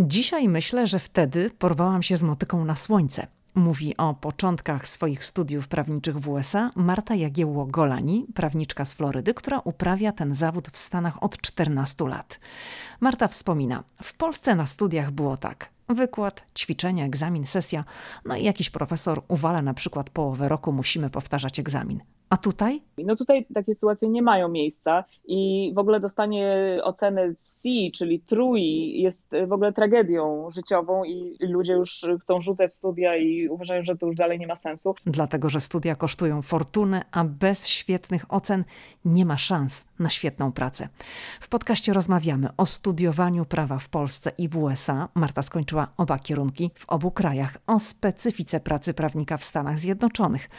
Dzisiaj myślę, że wtedy porwałam się z motyką na słońce. Mówi o początkach swoich studiów prawniczych w USA Marta Jagiełło-Golani, prawniczka z Florydy, która uprawia ten zawód w Stanach od 14 lat. Marta wspomina, w Polsce na studiach było tak. Wykład, ćwiczenia, egzamin, sesja, no i jakiś profesor uwala na przykład połowę roku musimy powtarzać egzamin. A tutaj? No tutaj takie sytuacje nie mają miejsca i w ogóle dostanie oceny C, czyli trój, jest w ogóle tragedią życiową i ludzie już chcą rzucać studia i uważają, że to już dalej nie ma sensu. Dlatego, że studia kosztują fortunę, a bez świetnych ocen nie ma szans na świetną pracę. W podcaście rozmawiamy o studiowaniu prawa w Polsce i w USA. Marta skończyła oba kierunki w obu krajach, o specyfice pracy prawnika w Stanach Zjednoczonych,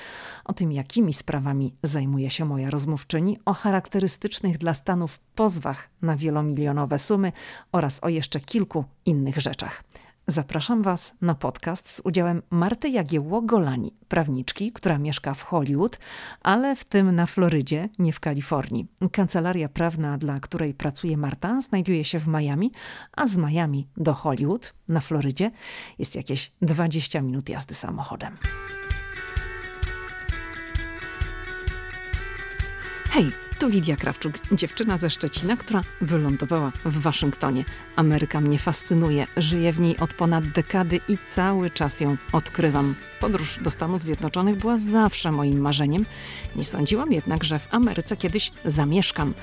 o tym, jakimi sprawami zajmuje się moja rozmówczyni, o charakterystycznych dla Stanów pozwach na wielomilionowe sumy oraz o jeszcze kilku innych rzeczach. Zapraszam Was na podcast z udziałem Marty Jagiełło-Golani, prawniczki, która mieszka w Hollywood, ale w tym na Florydzie, nie w Kalifornii. Kancelaria prawna, dla której pracuje Marta, znajduje się w Miami, a z Miami do Hollywood, na Florydzie, jest jakieś 20 minut jazdy samochodem. Hej, tu Lidia Krawczuk, dziewczyna ze Szczecina, która wylądowała w Waszyngtonie. Ameryka mnie fascynuje, żyję w niej od ponad dekady i cały czas ją odkrywam. Podróż do Stanów Zjednoczonych była zawsze moim marzeniem. Nie sądziłam jednak, że w Ameryce kiedyś zamieszkam.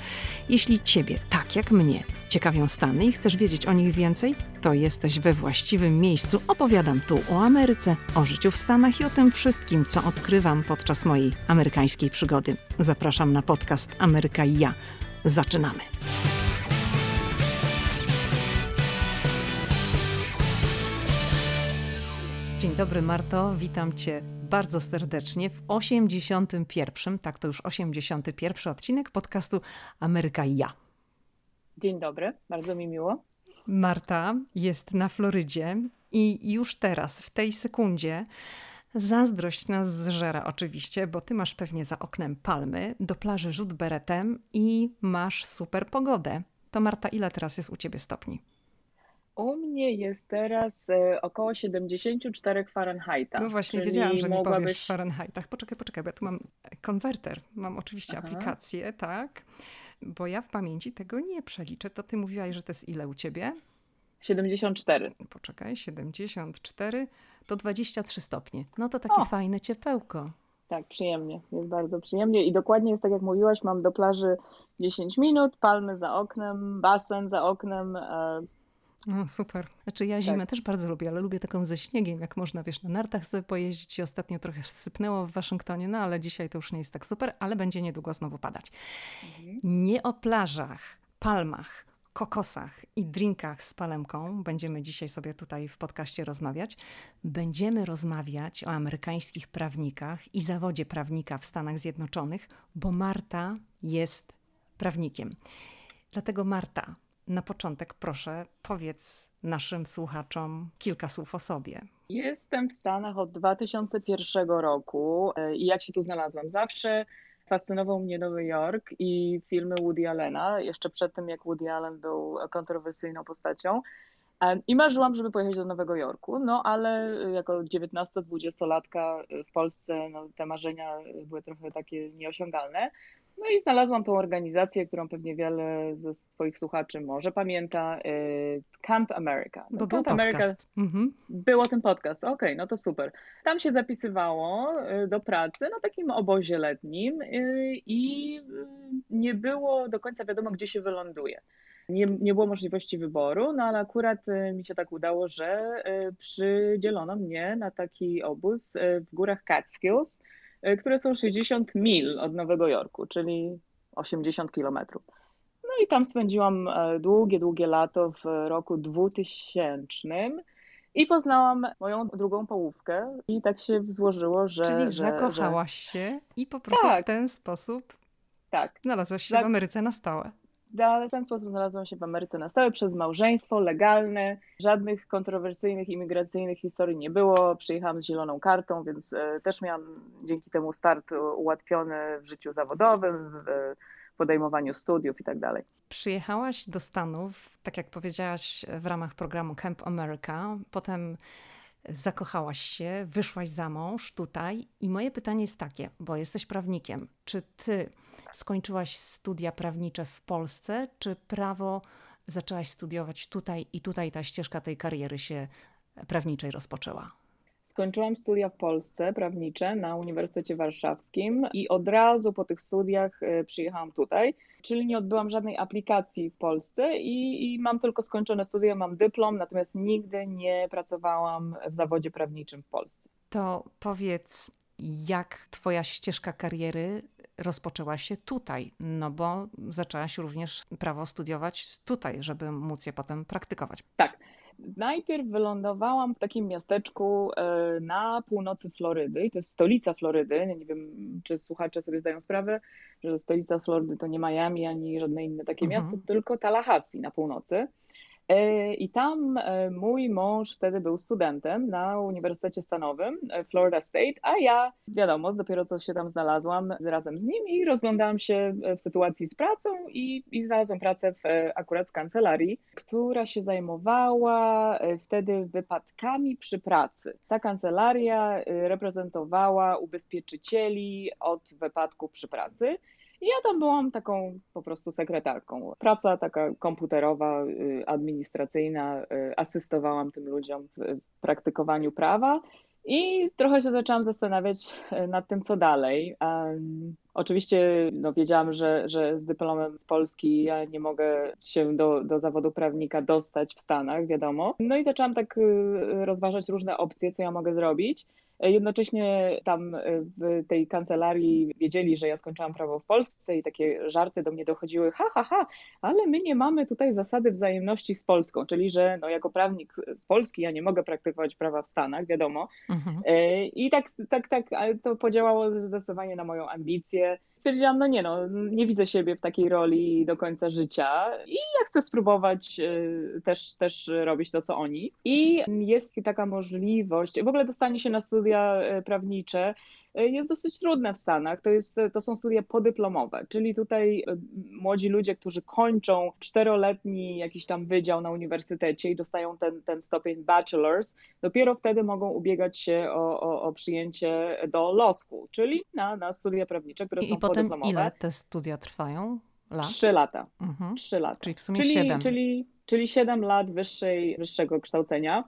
Jeśli ciebie, tak jak mnie, ciekawią Stany i chcesz wiedzieć o nich więcej, to jesteś we właściwym miejscu. Opowiadam tu o Ameryce, o życiu w Stanach i o tym wszystkim, co odkrywam podczas mojej amerykańskiej przygody. Zapraszam na podcast Ameryka i ja. Zaczynamy. Dzień dobry Marto, witam Cię bardzo serdecznie w 81, tak to już 81 odcinek podcastu Ameryka i ja. Dzień dobry, bardzo mi miło. Marta jest na Florydzie i już teraz, w tej sekundzie, zazdrość nas zżera oczywiście, bo ty masz pewnie za oknem palmy, do plaży rzut beretem i masz super pogodę. To Marta, ile teraz jest u ciebie stopni? U mnie jest teraz e, około 74 Fahrenheita. No właśnie, wiedziałam, że mogłabyś... mi powiesz w Fahrenheitach. Poczekaj, poczekaj, bo ja tu mam konwerter. Mam oczywiście Aha. aplikację, tak? Bo ja w pamięci tego nie przeliczę. To ty mówiłaś, że to jest ile u ciebie? 74. Poczekaj, 74 to 23 stopnie. No to takie o. fajne ciepełko. Tak, przyjemnie. Jest bardzo przyjemnie i dokładnie jest tak jak mówiłaś, mam do plaży 10 minut, palmy za oknem, basen za oknem, e, no, super. Znaczy ja zimę tak. też bardzo lubię, ale lubię taką ze śniegiem, jak można, wiesz, na nartach sobie pojeździć. Ostatnio trochę sypnęło w Waszyngtonie, no ale dzisiaj to już nie jest tak super, ale będzie niedługo znowu padać. Mhm. Nie o plażach, palmach, kokosach i drinkach z palemką będziemy dzisiaj sobie tutaj w podcaście rozmawiać. Będziemy rozmawiać o amerykańskich prawnikach i zawodzie prawnika w Stanach Zjednoczonych, bo Marta jest prawnikiem. Dlatego Marta, na początek proszę powiedz naszym słuchaczom kilka słów o sobie. Jestem w Stanach od 2001 roku e, i jak się tu znalazłam? Zawsze fascynował mnie Nowy Jork i filmy Woody Allena, jeszcze przed tym jak Woody Allen był kontrowersyjną postacią. E, I marzyłam, żeby pojechać do Nowego Jorku, no ale jako 19-20-latka w Polsce no, te marzenia były trochę takie nieosiągalne. No i znalazłam tą organizację, którą pewnie wiele ze Twoich słuchaczy może pamięta, y, Camp America. No, Bo Camp był America, podcast. Mhm. Był o tym podcast, okej, okay, no to super. Tam się zapisywało y, do pracy na takim obozie letnim y, i nie było do końca wiadomo, gdzie się wyląduje. Nie, nie było możliwości wyboru, no ale akurat mi się tak udało, że przydzielono mnie na taki obóz w górach Catskills, które są 60 mil od Nowego Jorku, czyli 80 kilometrów. No i tam spędziłam e, długie, długie lato w roku 2000 i poznałam moją drugą połówkę i tak się złożyło, że... Czyli że, zakochałaś że... się i po prostu tak. w ten sposób tak. znalazłaś się tak. w Ameryce na stałe ale w ten sposób znalazłam się w Ameryce na stałe przez małżeństwo legalne. Żadnych kontrowersyjnych imigracyjnych historii nie było. Przyjechałam z zieloną kartą, więc e, też miałam dzięki temu start ułatwiony w życiu zawodowym, w podejmowaniu studiów i tak. Przyjechałaś do Stanów, tak jak powiedziałaś, w ramach programu Camp America. Potem zakochałaś się, wyszłaś za mąż tutaj. I moje pytanie jest takie, bo jesteś prawnikiem. Czy ty skończyłaś studia prawnicze w Polsce, czy prawo zaczęłaś studiować tutaj i tutaj ta ścieżka tej kariery się prawniczej rozpoczęła? Skończyłam studia w Polsce prawnicze na Uniwersytecie Warszawskim i od razu po tych studiach e, przyjechałam tutaj, czyli nie odbyłam żadnej aplikacji w Polsce i, i, mam tylko skończone studia, mam dyplom, natomiast nigdy nie pracowałam w zawodzie prawniczym w Polsce. To powiedz, jak Twoja ścieżka kariery rozpoczęła się tutaj, no bo zaczęłaś również prawo studiować tutaj, żeby móc je potem praktykować. Tak. Najpierw wylądowałam w takim miasteczku e, na północy Florydy i to jest stolica Florydy. Nie wiem, czy słuchacze sobie zdają sprawę, że stolica Florydy to nie Miami ani żadne inne takie mhm. miasto, tylko Tallahassee na północy. E, I tam e, mój mąż wtedy był studentem na Uniwersytecie Stanowym e, Florida State, a ja, wiadomo, dopiero co się tam znalazłam razem z nim i rozglądałam się w sytuacji z pracą i, i znalazłam pracę w, akurat w kancelarii, która się zajmowała wtedy wypadkami przy pracy. Ta kancelaria reprezentowała ubezpieczycieli od wypadków przy pracy. I ja tam byłam taką po prostu sekretarką. Praca taka komputerowa, y, administracyjna, y, asystowałam tym ludziom w praktykowaniu prawa. I trochę się zaczęłam zastanawiać y, nad tym, co dalej. Um, oczywiście no, wiedziałam, że, że z dyplomem z Polski ja nie mogę się do, do zawodu prawnika dostać w Stanach, wiadomo. No i zaczęłam tak rozważać różne opcje, co ja mogę zrobić. Jednocześnie tam e, w tej kancelarii wiedzieli, że ja skończyłam prawo w Polsce i takie żarty do mnie dochodziły, ha, ha, ha, ale my nie mamy tutaj zasady wzajemności z Polską, czyli że no, jako prawnik z Polski ja nie mogę praktykować prawa w Stanach, wiadomo. Mhm. E, I tak, tak, tak, to podziałało zdecydowanie na moją ambicję. Stwierdziłam, no nie no, nie widzę siebie w takiej roli do końca życia i ja chcę spróbować e, też, też robić to, co oni. I jest taka możliwość, w ogóle dostanie się na studia studia e, prawnicze e, jest dosyć trudne w Stanach. To, jest, to są studia podyplomowe, czyli tutaj e, młodzi ludzie, którzy kończą czteroletni jakiś tam wydział na uniwersytecie i dostają ten, ten stopień bachelor's, dopiero wtedy mogą ubiegać się o, o, o przyjęcie do law school, czyli na, na studia prawnicze, które I, są i potem podyplomowe. ile te studia trwają? Lat? Trzy lata. Mhm. Trzy lata. Czyli w sumie czyli, siedem. Czyli, czyli siedem lat wyższej, wyższego kształcenia.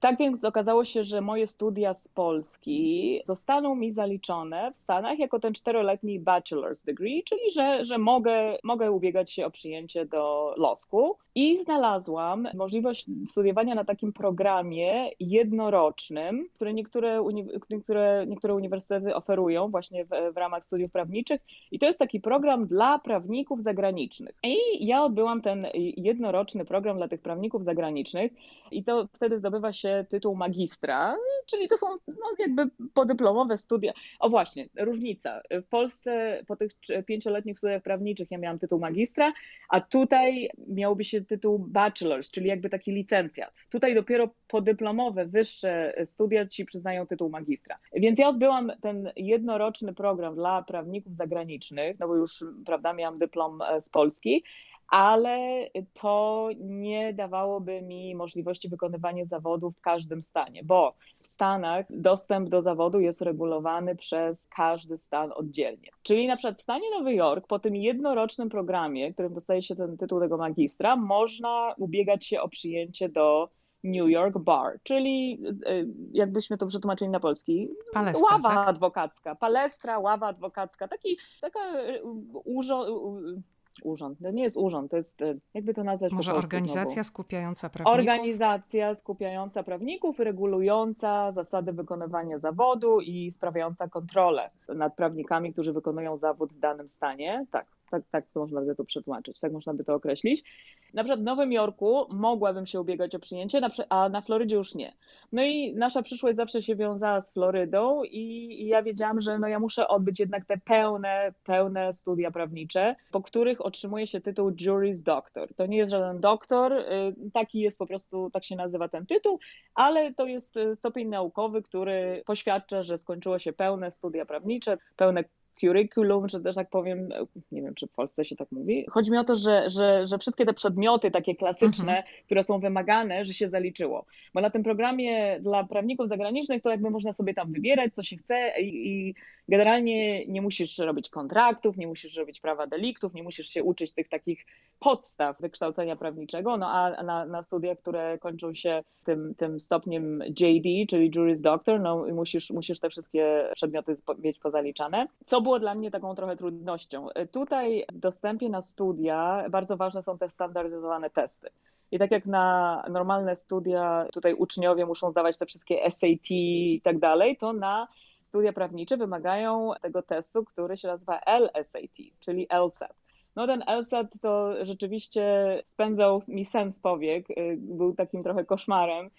Tak więc okazało się, że moje studia z Polski zostaną mi zaliczone w Stanach jako ten czteroletni bachelor's degree, czyli że, że mogę, mogę ubiegać się o przyjęcie do law school. I znalazłam możliwość studiowania na takim programie jednorocznym, który niektóre, niektóre, niektóre uniwersytety oferują właśnie w, w ramach studiów prawniczych. I to jest taki program dla prawników zagranicznych. I ja odbyłam ten jednoroczny program dla tych prawników zagranicznych i to wtedy zdobywa się tytuł magistra, czyli to są no, jakby podyplomowe studia. O właśnie, różnica. W Polsce po tych pięcioletnich studiach prawniczych ja miałam tytuł magistra, a tutaj miałby się tytuł bachelor's, czyli jakby taki licencjat. Tutaj dopiero podyplomowe, wyższe studia ci przyznają tytuł magistra. Więc ja odbyłam ten jednoroczny program dla prawników zagranicznych, no bo już, prawda, miałam dyplom e, z Polski, ale to nie dawałoby mi możliwości wykonywania zawodu w każdym stanie, bo w Stanach dostęp do zawodu jest regulowany przez każdy stan oddzielnie. Czyli na przykład w stanie Nowy Jork po tym jednorocznym programie, którym dostaje się ten tytuł tego magistra, można ubiegać się o przyjęcie do New York Bar, czyli e, jakbyśmy to przetłumaczyli na polski, Palestra, ława tak? adwokacka, palestra, ława adwokacka, taki, taka e, urząd, urząd. To nie jest urząd, to jest, e, jakby to nazwać Może organizacja znowu. skupiająca prawników? Organizacja skupiająca prawników, regulująca zasady wykonywania zawodu i sprawiająca kontrolę nad prawnikami, którzy wykonują zawód w danym stanie. Tak, tak, tak można by to przetłumaczyć, tak można by to określić. Na przykład w Nowym Jorku mogłabym się ubiegać o przyjęcie, a na Florydzie już nie. No i nasza przyszłość zawsze się wiązała z Florydą i, ja wiedziałam, że no ja muszę odbyć jednak te pełne, pełne studia prawnicze, po których otrzymuje się tytuł Juris Doctor. To nie jest żaden doktor, y, taki jest po prostu, tak się nazywa ten tytuł, ale to jest y, stopień naukowy, który poświadcza, że skończyło się pełne studia prawnicze, pełne curriculum, czy też tak powiem, nie wiem, czy w Polsce się tak mówi. Chodzi mi o to, że, że, że wszystkie te przedmioty takie klasyczne, mhm. które są wymagane, że się zaliczyło. Bo na tym programie dla prawników zagranicznych to jakby można sobie tam wybierać, co się chce i, i generalnie nie musisz robić kontraktów, nie musisz robić prawa deliktów, nie musisz się uczyć tych takich podstaw wykształcenia prawniczego, no a na, na studia, które kończą się tym, tym stopniem JD, czyli Juris Doctor, no musisz, musisz te wszystkie przedmioty mieć pozaliczane, co było dla mnie taką trochę trudnością. Tutaj w dostępie na studia bardzo ważne są te standaryzowane testy. I tak jak na normalne studia tutaj uczniowie muszą zdawać te wszystkie SAT i tak dalej, to na studia prawnicze wymagają tego testu, który się nazywa LSAT, czyli LSAT. No ten LSAT to rzeczywiście spędzał mi sens powiek, był takim trochę koszmarem,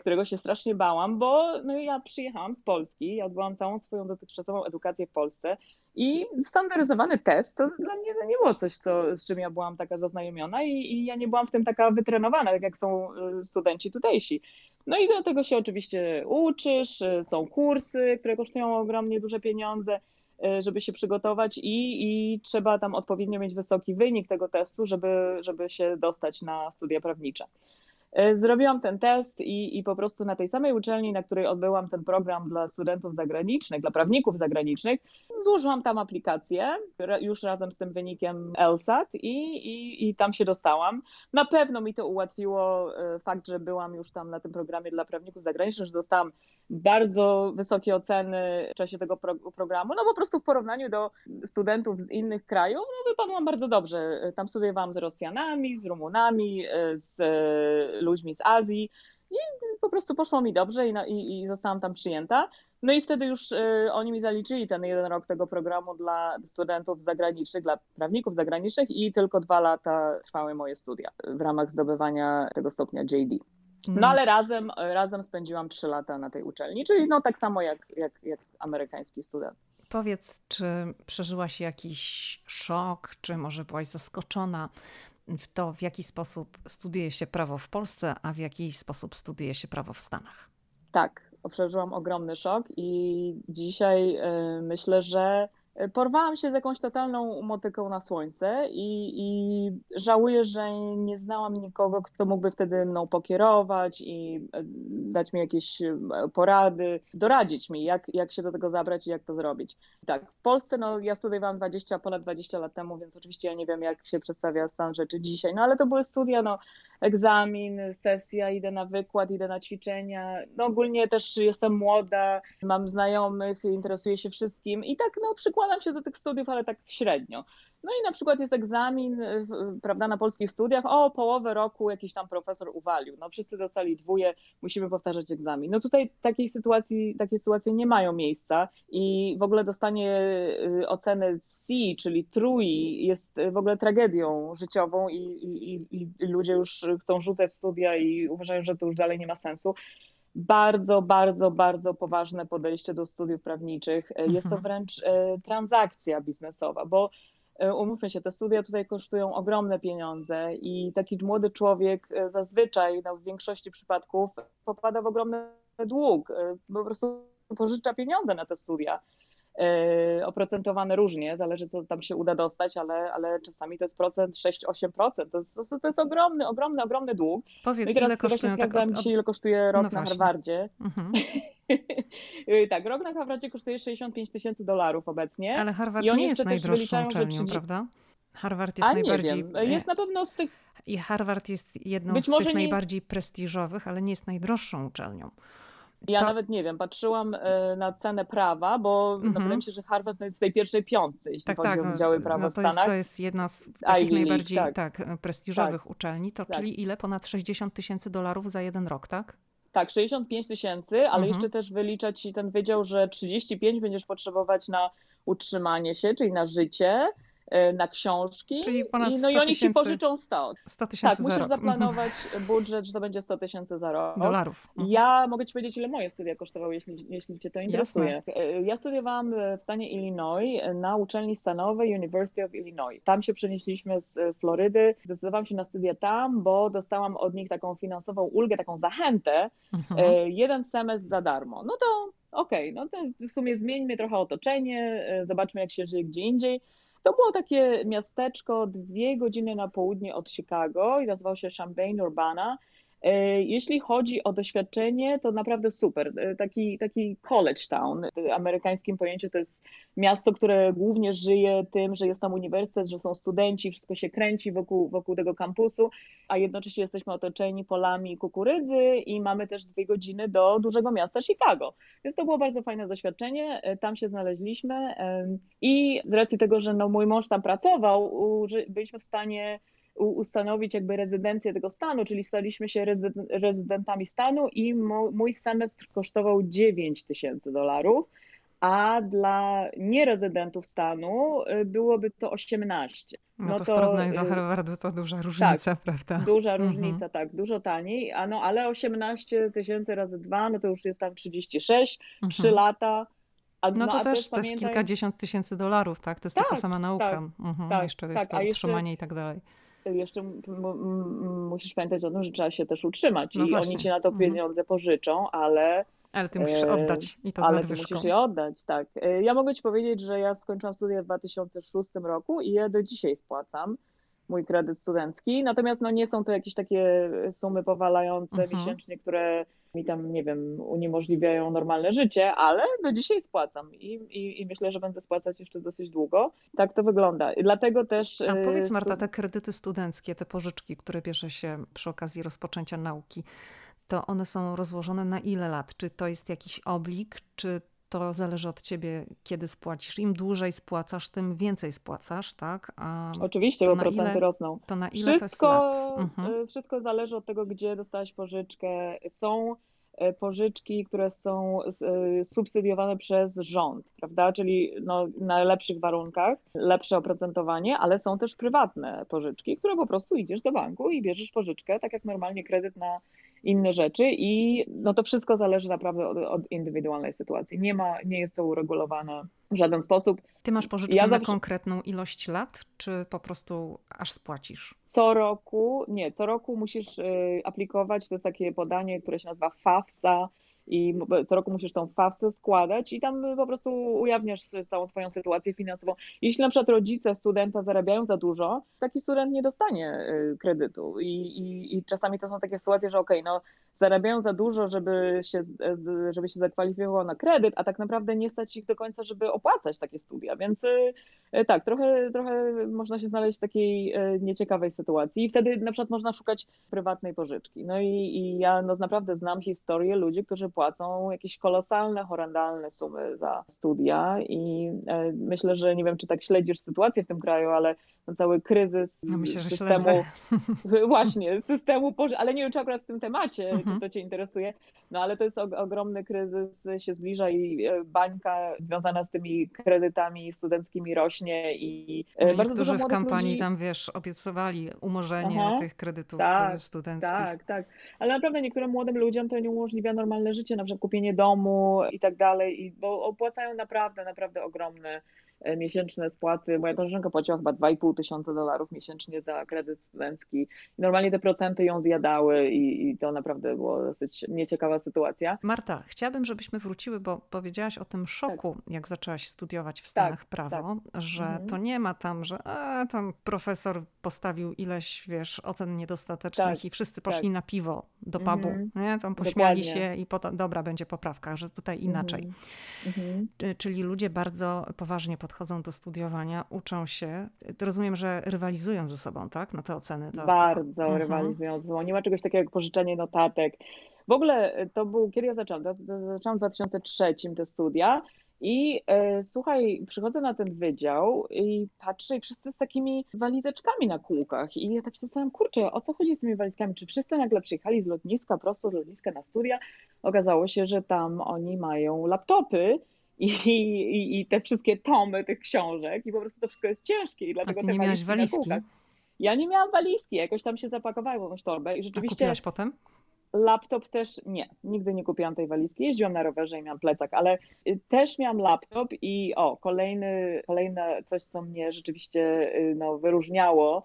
którego się strasznie bałam, bo no, ja przyjechałam z Polski, ja odbyłam całą swoją dotychczasową edukację w Polsce i standaryzowany test to dla mnie to nie było coś, co, z czym ja byłam taka zaznajomiona i, i ja nie byłam w tym taka wytrenowana, tak jak są y, studenci tutejsi. No i do tego się oczywiście uczysz, są kursy, które kosztują ogromnie duże pieniądze, e, żeby się przygotować i, i trzeba tam odpowiednio mieć wysoki wynik tego testu, żeby, żeby się dostać na studia prawnicze. E, zrobiłam ten test i, i po prostu na tej samej uczelni, na której odbyłam ten program dla studentów zagranicznych, dla prawników zagranicznych, złożyłam tam aplikację już razem z tym wynikiem LSAT i, i, i tam się dostałam. Na pewno mi to ułatwiło e, fakt, że byłam już tam na tym programie dla prawników zagranicznych, że dostałam bardzo wysokie oceny w czasie tego pro, programu. No po prostu w porównaniu do studentów z innych krajów, no wypadłam bardzo dobrze. Tam studiowałam z Rosjanami, z Rumunami, e, z ludźmi z Azji i po prostu poszło mi dobrze i, i, i zostałam tam przyjęta. No i wtedy już y, oni mi zaliczyli ten jeden rok tego programu dla studentów zagranicznych, dla prawników zagranicznych i tylko dwa lata trwały moje studia w ramach zdobywania tego stopnia JD. No mm. ale razem, razem spędziłam trzy lata na tej uczelni, czyli no tak samo jak, jak, jak amerykański student. Powiedz, czy przeżyłaś jakiś szok, czy może byłaś zaskoczona w to, w jaki sposób studiuje się prawo w Polsce, a w jaki sposób studiuje się prawo w Stanach. Tak, przeżyłam ogromny szok i dzisiaj y, myślę, że porwałam się z jakąś totalną motyką na słońce i, i, żałuję, że nie znałam nikogo, kto mógłby wtedy mną pokierować i e, dać mi jakieś e, porady, doradzić mi, jak, jak się do tego zabrać i jak to zrobić. Tak, w Polsce no, ja studiowałam 20, ponad 20 lat temu, więc oczywiście ja nie wiem, jak się przedstawia stan rzeczy dzisiaj, no ale to były studia, no egzamin, sesja, idę na wykład, idę na ćwiczenia. No ogólnie też jestem młoda, mam znajomych, interesuję się wszystkim i tak no przykładam się do tych studiów, ale tak średnio. No i na przykład jest egzamin, prawda, na polskich studiach, o, połowę roku jakiś tam profesor uwalił, no wszyscy dostali dwóje, musimy powtarzać egzamin. No tutaj takiej sytuacji, takie sytuacje nie mają miejsca i w ogóle dostanie y, oceny C, czyli trój, jest w ogóle tragedią życiową i, i, i ludzie już chcą rzucać studia i uważają, że to już dalej nie ma sensu bardzo, bardzo, bardzo poważne podejście do studiów prawniczych. Jest to mhm. wręcz y, transakcja biznesowa, bo E, umówmy się, te studia tutaj kosztują ogromne pieniądze i taki młody człowiek e, zazwyczaj no, w większości przypadków popada w ogromny dług, e, po prostu pożycza pieniądze na te studia. E, oprocentowane różnie, zależy co tam się uda dostać, ale, ale czasami to jest procent 6-8%. To jest, to jest ogromny, ogromny, ogromny dług. Powiedz, no i teraz ile kosztuje, tak od... dzisiaj, ile kosztuje rok no na Harvardzie. Mhm. tak, rok na Harvardzie kosztuje 65 tysięcy dolarów obecnie. Ale Harvard nie jest najdroższą uczelnią, 30... prawda? Harvard jest A, najbardziej. Nie wiem. Jest na pewno z tych. I Harvard jest jedną Być z tych nie... najbardziej prestiżowych, ale nie jest najdroższą uczelnią. Ja to... nawet nie wiem, patrzyłam e, na cenę prawa, bo no, wydaje mi się, że Harvard jest z tej pierwszej piątce, jeśli tak, chodzi tak, o wydziały prawa no, w Stanach. Jest, to jest jedna z takich najbardziej tak. tak prestiżowych tak. uczelni. To tak. czyli ile? Ponad 60 tysięcy dolarów za jeden rok, tak? Tak, 65 tysięcy, ale mhm. jeszcze też wyliczać ten wydział, że 35 będziesz potrzebować na utrzymanie się, czyli na życie. E, na książki. Czyli ponad 100 No i oni ci pożyczą 100. 100 tysięcy Tak, musisz zaplanować budżet, że to będzie 100 tysięcy za rok. Dolarów. Mhm. Ja mogę ci powiedzieć, ile moje studia kosztowały, jeśli, jeśli cię to interesuje. Jasne. E, ja studiowałam w stanie Illinois na uczelni stanowej University of Illinois. Tam się przenieśliśmy z Florydy. Zdecydowałam się na studia tam, bo dostałam od nich taką finansową ulgę, taką zachętę. Mhm. E, jeden semestr za darmo. No to okej, okay, no to w sumie zmieńmy trochę otoczenie, zobaczmy jak się żyje gdzie indziej. To było takie miasteczko dwie godziny na południe od Chicago i nazywało się Champaign-Urbana. E, jeśli chodzi o doświadczenie, to naprawdę super. E, taki, taki college town. W amerykańskim pojęciu to jest miasto, które głównie żyje tym, że jest tam uniwersytet, że są studenci, wszystko się kręci wokół, wokół tego kampusu, a jednocześnie jesteśmy otoczeni polami kukurydzy i mamy też dwie godziny do dużego miasta Chicago. Więc to było bardzo fajne doświadczenie. E, tam się znaleźliśmy i z racji tego, że no mój mąż tam pracował, byliśmy w stanie ustanowić jakby rezydencję tego stanu, czyli staliśmy się rezydentami stanu i mój semestr kosztował 9 tysięcy dolarów, a dla nierezydentów stanu y, byłoby to 18. No, no to, to w porównaniu do y, Harvardu to duża różnica, tak, prawda? Duża mhm. różnica, tak, dużo taniej, a no, ale 18 tysięcy razy 2, no to już jest tam 36, mhm. 3 lata. A, no, to no, też, też to pamiętaj... jest kilkadziesiąt tysięcy dolarów, tak? To jest tak, taka sama nauka. Tak, mhm, tak, jeszcze jest tak, to utrzymanie jeszcze... i tak dalej jeszcze musisz pamiętać o tym, że trzeba się też utrzymać no i właśnie. oni ci na to mhm. pieniądze pożyczą, ale ale ty musisz e, oddać i to z Ale ty musisz je oddać, tak. E, ja mogę ci powiedzieć, że ja skończyłam studia w 2006 roku i ja do dzisiaj spłacam mój kredyt studencki, natomiast no nie są to jakieś takie sumy powalające mhm. miesięcznie, które mi tam, nie wiem, uniemożliwiają normalne życie, ale do dzisiaj spłacam i, i, i, myślę, że będę spłacać jeszcze dosyć długo. Tak to wygląda. I dlatego też. A powiedz, y, Marta, te kredyty studenckie, te pożyczki, które bierze się przy okazji rozpoczęcia nauki, to one są rozłożone na ile lat? Czy to jest jakiś oblik, czy to zależy od ciebie, kiedy spłacisz. Im dłużej spłacasz, tym więcej spłacasz, tak? A Oczywiście, bo procenty ile, rosną. To na ile wszystko, to mhm. Wszystko zależy od tego, gdzie dostałeś pożyczkę. Są y, pożyczki, które są y, subsydiowane przez rząd, prawda? Czyli no, na lepszych warunkach, lepsze oprocentowanie, ale są też prywatne pożyczki, które po prostu idziesz do banku i bierzesz pożyczkę, tak jak normalnie kredyt na inne rzeczy i no to wszystko zależy naprawdę od, od, indywidualnej sytuacji. Nie ma, nie jest to uregulowane w żaden sposób. Ty masz pożyczkę ja na zawsze... konkretną ilość lat, czy po prostu aż spłacisz? Co roku, nie, co roku musisz y, aplikować, to jest takie podanie, które się nazywa FAFSA, i co roku musisz tą FAFSę składać i tam po prostu ujawniasz całą swoją sytuację finansową. Jeśli na przykład rodzice studenta zarabiają za dużo, taki student nie dostanie y, kredytu i, i, i czasami to są takie sytuacje, że okej, okay, no zarabiają za dużo, żeby się, żeby się zakwalifikował na kredyt, a tak naprawdę nie stać ich do końca, żeby opłacać takie studia. Więc y, tak, trochę, trochę można się znaleźć w takiej nieciekawej sytuacji i wtedy na przykład można szukać prywatnej pożyczki. No i, i ja no, naprawdę znam historię ludzi, którzy płacą jakieś kolosalne, horrendalne sumy za studia i e, myślę, że nie wiem, czy tak śledzisz sytuację w tym kraju, ale cały kryzys no myślę, systemu, właśnie, systemu, ale nie wiem, czy akurat w tym temacie, mhm. czy to Cię interesuje, no ale to jest ogromny kryzys, się zbliża i e, bańka związana z tymi kredytami studenckimi rośnie i, e, no bardzo i dużo w kampanii ludzi... tam, wiesz, obiecywali umorzenie Aha, tych kredytów tak, studenckich. Tak, tak, ale naprawdę niektórym młodym ludziom to nie umożliwia normalne życie, na przykład kupienie domu i tak dalej, bo opłacają naprawdę, naprawdę ogromne E, miesięczne spłaty. Moja koleżanka płaciła chyba 2,5 tysiąca dolarów miesięcznie za kredyt studencki. I normalnie te procenty ją zjadały i, i to naprawdę była dosyć nieciekawa sytuacja. Marta, chciałabym, żebyśmy wróciły, bo powiedziałaś o tym szoku, tak. jak zaczęłaś studiować w Stanach tak, prawo, tak. że mhm. to nie ma tam, że a, tam profesor postawił ileś, wiesz, ocen niedostatecznych tak, i wszyscy poszli tak. na piwo do pubu, mhm. nie? Tam pośmiali Dokładnie. się i potem, dobra, będzie poprawka, że tutaj inaczej. Mhm. Czyli ludzie bardzo poważnie podchodzą podchodzą do studiowania, uczą się. Rozumiem, że rywalizują ze sobą, tak? Na te oceny. To, Bardzo to... Mhm. rywalizują ze sobą. Nie ma czegoś takiego jak pożyczenie notatek. W ogóle to był, kiedy ja zaczęłam? Zaczęłam w 2003 te studia i e, słuchaj, przychodzę na ten wydział i patrzę i wszyscy z takimi walizeczkami na kółkach i ja tak się zastanawiam, kurczę, o co chodzi z tymi walizkami? Czy wszyscy nagle przyjechali z lotniska, prosto z lotniska na studia? Okazało się, że tam oni mają laptopy i, i, i, te wszystkie tomy tych książek i po prostu to wszystko jest ciężkie i dlatego A ty nie miałaś walizki? Ja nie miałam walizki, jakoś tam się zapakowałem w torbę i rzeczywiście... A kupiłaś potem? Laptop też nie, nigdy nie kupiłam tej walizki. Jeździłam na rowerze i miałam plecak, ale y, też miałam laptop i o, kolejny, kolejne coś, co mnie rzeczywiście y, no, wyróżniało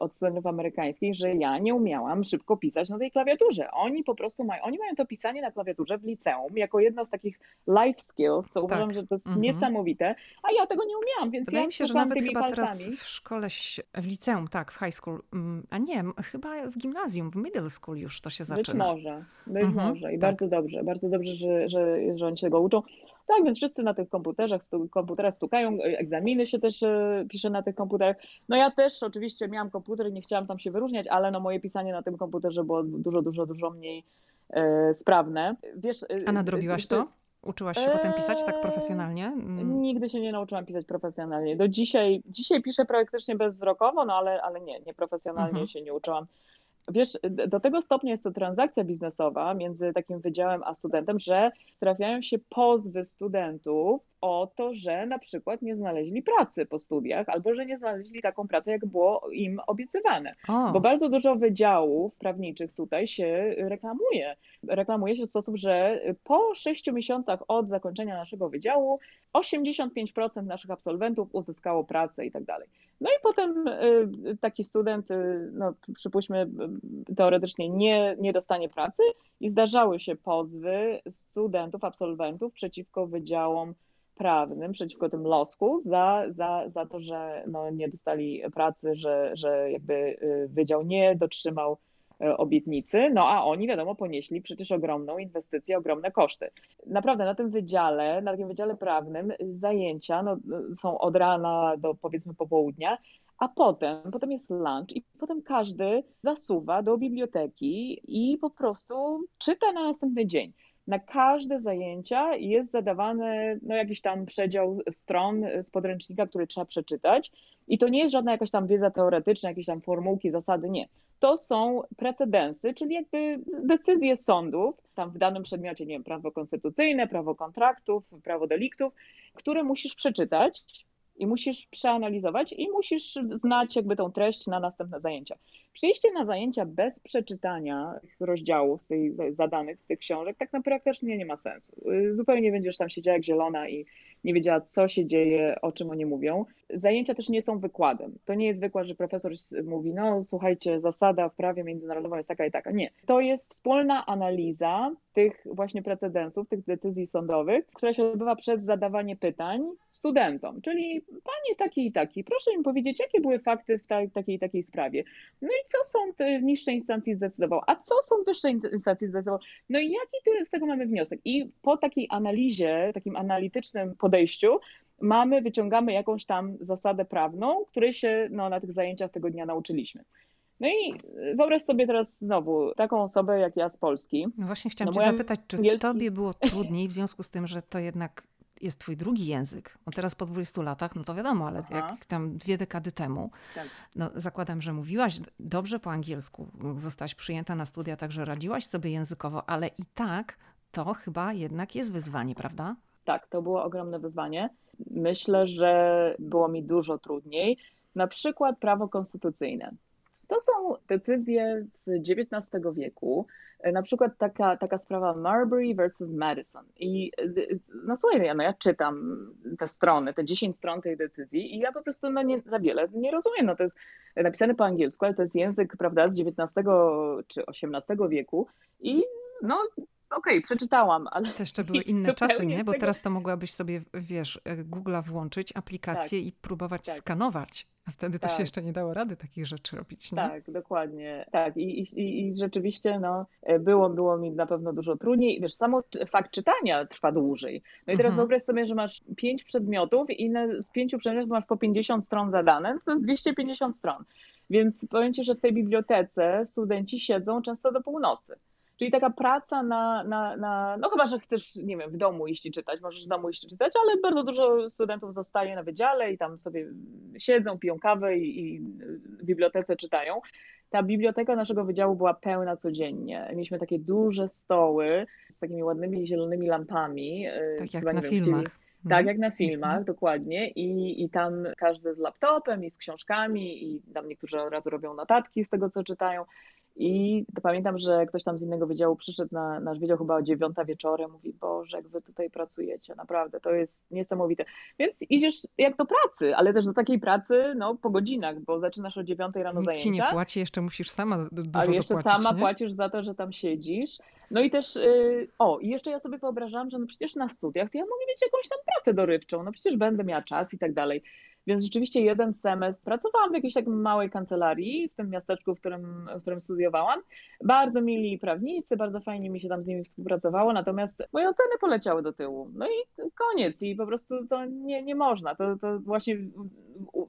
od studentów amerykańskich, że ja nie umiałam szybko pisać na tej klawiaturze. Oni po prostu mają, oni mają to pisanie na klawiaturze w liceum jako jedno z takich life skills, co uważam, tak. że to jest mhm. niesamowite, a ja tego nie umiałam, więc Wydaje ja mi się, że nawet chyba palcami. teraz w szkole, w liceum, tak, w high school, mm, a nie, chyba w gimnazjum, w middle school już to się zaczyna. Być może, być mhm, może i tak. bardzo dobrze, bardzo dobrze, że, że, że oni się tego uczą. Tak, więc wszyscy na tych komputerach, stu, komputerach stukają, e, egzaminy się też e, pisze na tych komputerach. No ja też oczywiście miałam komputer i nie chciałam tam się wyróżniać, ale no moje pisanie na tym komputerze było dużo, dużo, dużo mniej e, sprawne. Wiesz, A nadrobiłaś to? Uczyłaś się potem pisać tak profesjonalnie? Mm. Nigdy się nie nauczyłam pisać profesjonalnie. Do dzisiaj, dzisiaj piszę praktycznie bezwzrokowo, no ale, ale nie, nie profesjonalnie mhm. się nie uczyłam. Wiesz, do tego stopnia jest to transakcja biznesowa między takim wydziałem a studentem, że trafiają się pozwy studentów o to, że na przykład nie znaleźli pracy po studiach albo że nie znaleźli taką pracę, jak było im obiecywane. O. Bo bardzo dużo wydziałów prawniczych tutaj się reklamuje. Reklamuje się w sposób, że po sześciu miesiącach od zakończenia naszego wydziału 85% naszych absolwentów uzyskało pracę i tak dalej. No i potem y, taki student, y, no przypuśćmy, y, teoretycznie nie, nie dostanie pracy i zdarzały się pozwy studentów, absolwentów przeciwko wydziałom prawnym, przeciwko tym losku za, za, za to, że no, nie dostali pracy, że, że jakby wydział nie dotrzymał obietnicy, no a oni wiadomo ponieśli przecież ogromną inwestycję, ogromne koszty. Naprawdę na tym wydziale, na takim wydziale prawnym zajęcia no, są od rana do powiedzmy popołudnia, a potem, potem jest lunch i potem każdy zasuwa do biblioteki i po prostu czyta na następny dzień. Na każde zajęcia jest zadawany no, jakiś tam przedział stron z podręcznika, który trzeba przeczytać. I to nie jest żadna jakaś tam wiedza teoretyczna, jakieś tam formułki, zasady, nie. To są precedensy, czyli jakby decyzje sądów, tam w danym przedmiocie, nie wiem, prawo konstytucyjne, prawo kontraktów, prawo deliktów, które musisz przeczytać i musisz przeanalizować i musisz znać jakby tą treść na następne zajęcia. Przyjście na zajęcia bez przeczytania rozdziałów z tej zadanych, z tych książek, tak naprawdę też nie, ma sensu. Zupełnie nie będziesz tam siedziała jak zielona i nie wiedziała, co się dzieje, o czym oni mówią. Zajęcia też nie są wykładem. To nie jest wykład, że profesor mówi, no słuchajcie, zasada w prawie międzynarodowym jest taka i taka. Nie. To jest wspólna analiza tych właśnie precedensów, tych decyzji sądowych, która się odbywa przez zadawanie pytań studentom. Czyli panie taki i taki, proszę mi powiedzieć, jakie były fakty w takiej i takiej sprawie. No i co sąd w niższej instancji zdecydował, a co sąd wyższej instancji zdecydował. No i jaki z tego mamy wniosek? I po takiej analizie, takim analitycznym podejściu, mamy, wyciągamy jakąś tam zasadę prawną, której się no, na tych zajęciach tego dnia nauczyliśmy. No i wyobraź sobie teraz znowu taką osobę jak ja z Polski. No właśnie chciałam no cię zapytać, czy angielski... tobie było trudniej w związku z tym, że to jednak jest twój drugi język. No teraz po 20 latach, no to wiadomo, ale Aha. jak tam dwie dekady temu, tak. no zakładam, że mówiłaś dobrze po angielsku, zostałaś przyjęta na studia, także radziłaś sobie językowo, ale i tak to chyba jednak jest wyzwanie, prawda? Tak, to było ogromne wyzwanie. Myślę, że było mi dużo trudniej. Na przykład prawo konstytucyjne. To są decyzje z XIX wieku, na przykład taka, taka sprawa Marbury versus Madison. I no słuchaj, no ja czytam te strony, te 10 stron tej decyzji i ja po prostu no nie, za wiele nie rozumiem. No to jest napisane po angielsku, ale to jest język, prawda, z XIX czy XVIII wieku i no okej, okay, przeczytałam, ale... To jeszcze były inne czasy, nie? Bo tego... teraz to mogłabyś sobie, wiesz, e, Google'a włączyć, aplikację tak, i próbować tak. skanować. A wtedy tak. to się tak. jeszcze nie dało rady takich rzeczy robić, nie? Tak, dokładnie. Tak, i, i, i rzeczywiście no, e, było, było mi na pewno dużo trudniej. Wiesz, samo fakt czytania trwa dłużej. No i teraz mhm. wyobraź sobie, że masz pięć przedmiotów i z pięciu przedmiotów masz po 50 stron zadane, no to jest 250 stron. Więc powiem Ci, że w tej bibliotece studenci siedzą często do północy. Czyli taka praca na, na, na, no chyba, że chcesz, nie wiem, w domu iść i czytać, możesz w domu iść i czytać, ale bardzo dużo studentów zostaje na wydziale i tam sobie siedzą, piją kawę i, i w bibliotece czytają. Ta biblioteka naszego wydziału była pełna codziennie. Mieliśmy takie duże stoły z takimi ładnymi zielonymi lampami. Y, tak jak na wiem, filmach. Tak, mhm. jak na filmach, dokładnie. I, I tam każdy z laptopem i z książkami, i tam niektórzy od razu robią notatki z tego, co czytają. I pamiętam, że ktoś tam z innego wydziału przyszedł na nasz wydział chyba o dziewiąta wieczorem, mówi, Boże, jak wy tutaj pracujecie, naprawdę, to jest niesamowite. Więc idziesz jak do pracy, ale też do takiej pracy no, po godzinach, bo zaczynasz o dziewiątej rano Nikt zajęcia. ci nie płaci, jeszcze musisz sama dużo Ale jeszcze dopłacić, sama nie? płacisz za to, że tam siedzisz. No i też, yy, o, i jeszcze ja sobie wyobrażałam, że no przecież na studiach to ja mogę mieć jakąś tam pracę dorywczą, no przecież będę miała czas i tak dalej. Więc rzeczywiście jeden semestr pracowałam w jakiejś takiej małej kancelarii w tym miasteczku, w którym, w którym studiowałam. Bardzo mili prawnicy, bardzo fajnie mi się tam z nimi współpracowało, natomiast moje oceny poleciały do tyłu. No i koniec i po prostu to nie, nie można. To, to właśnie,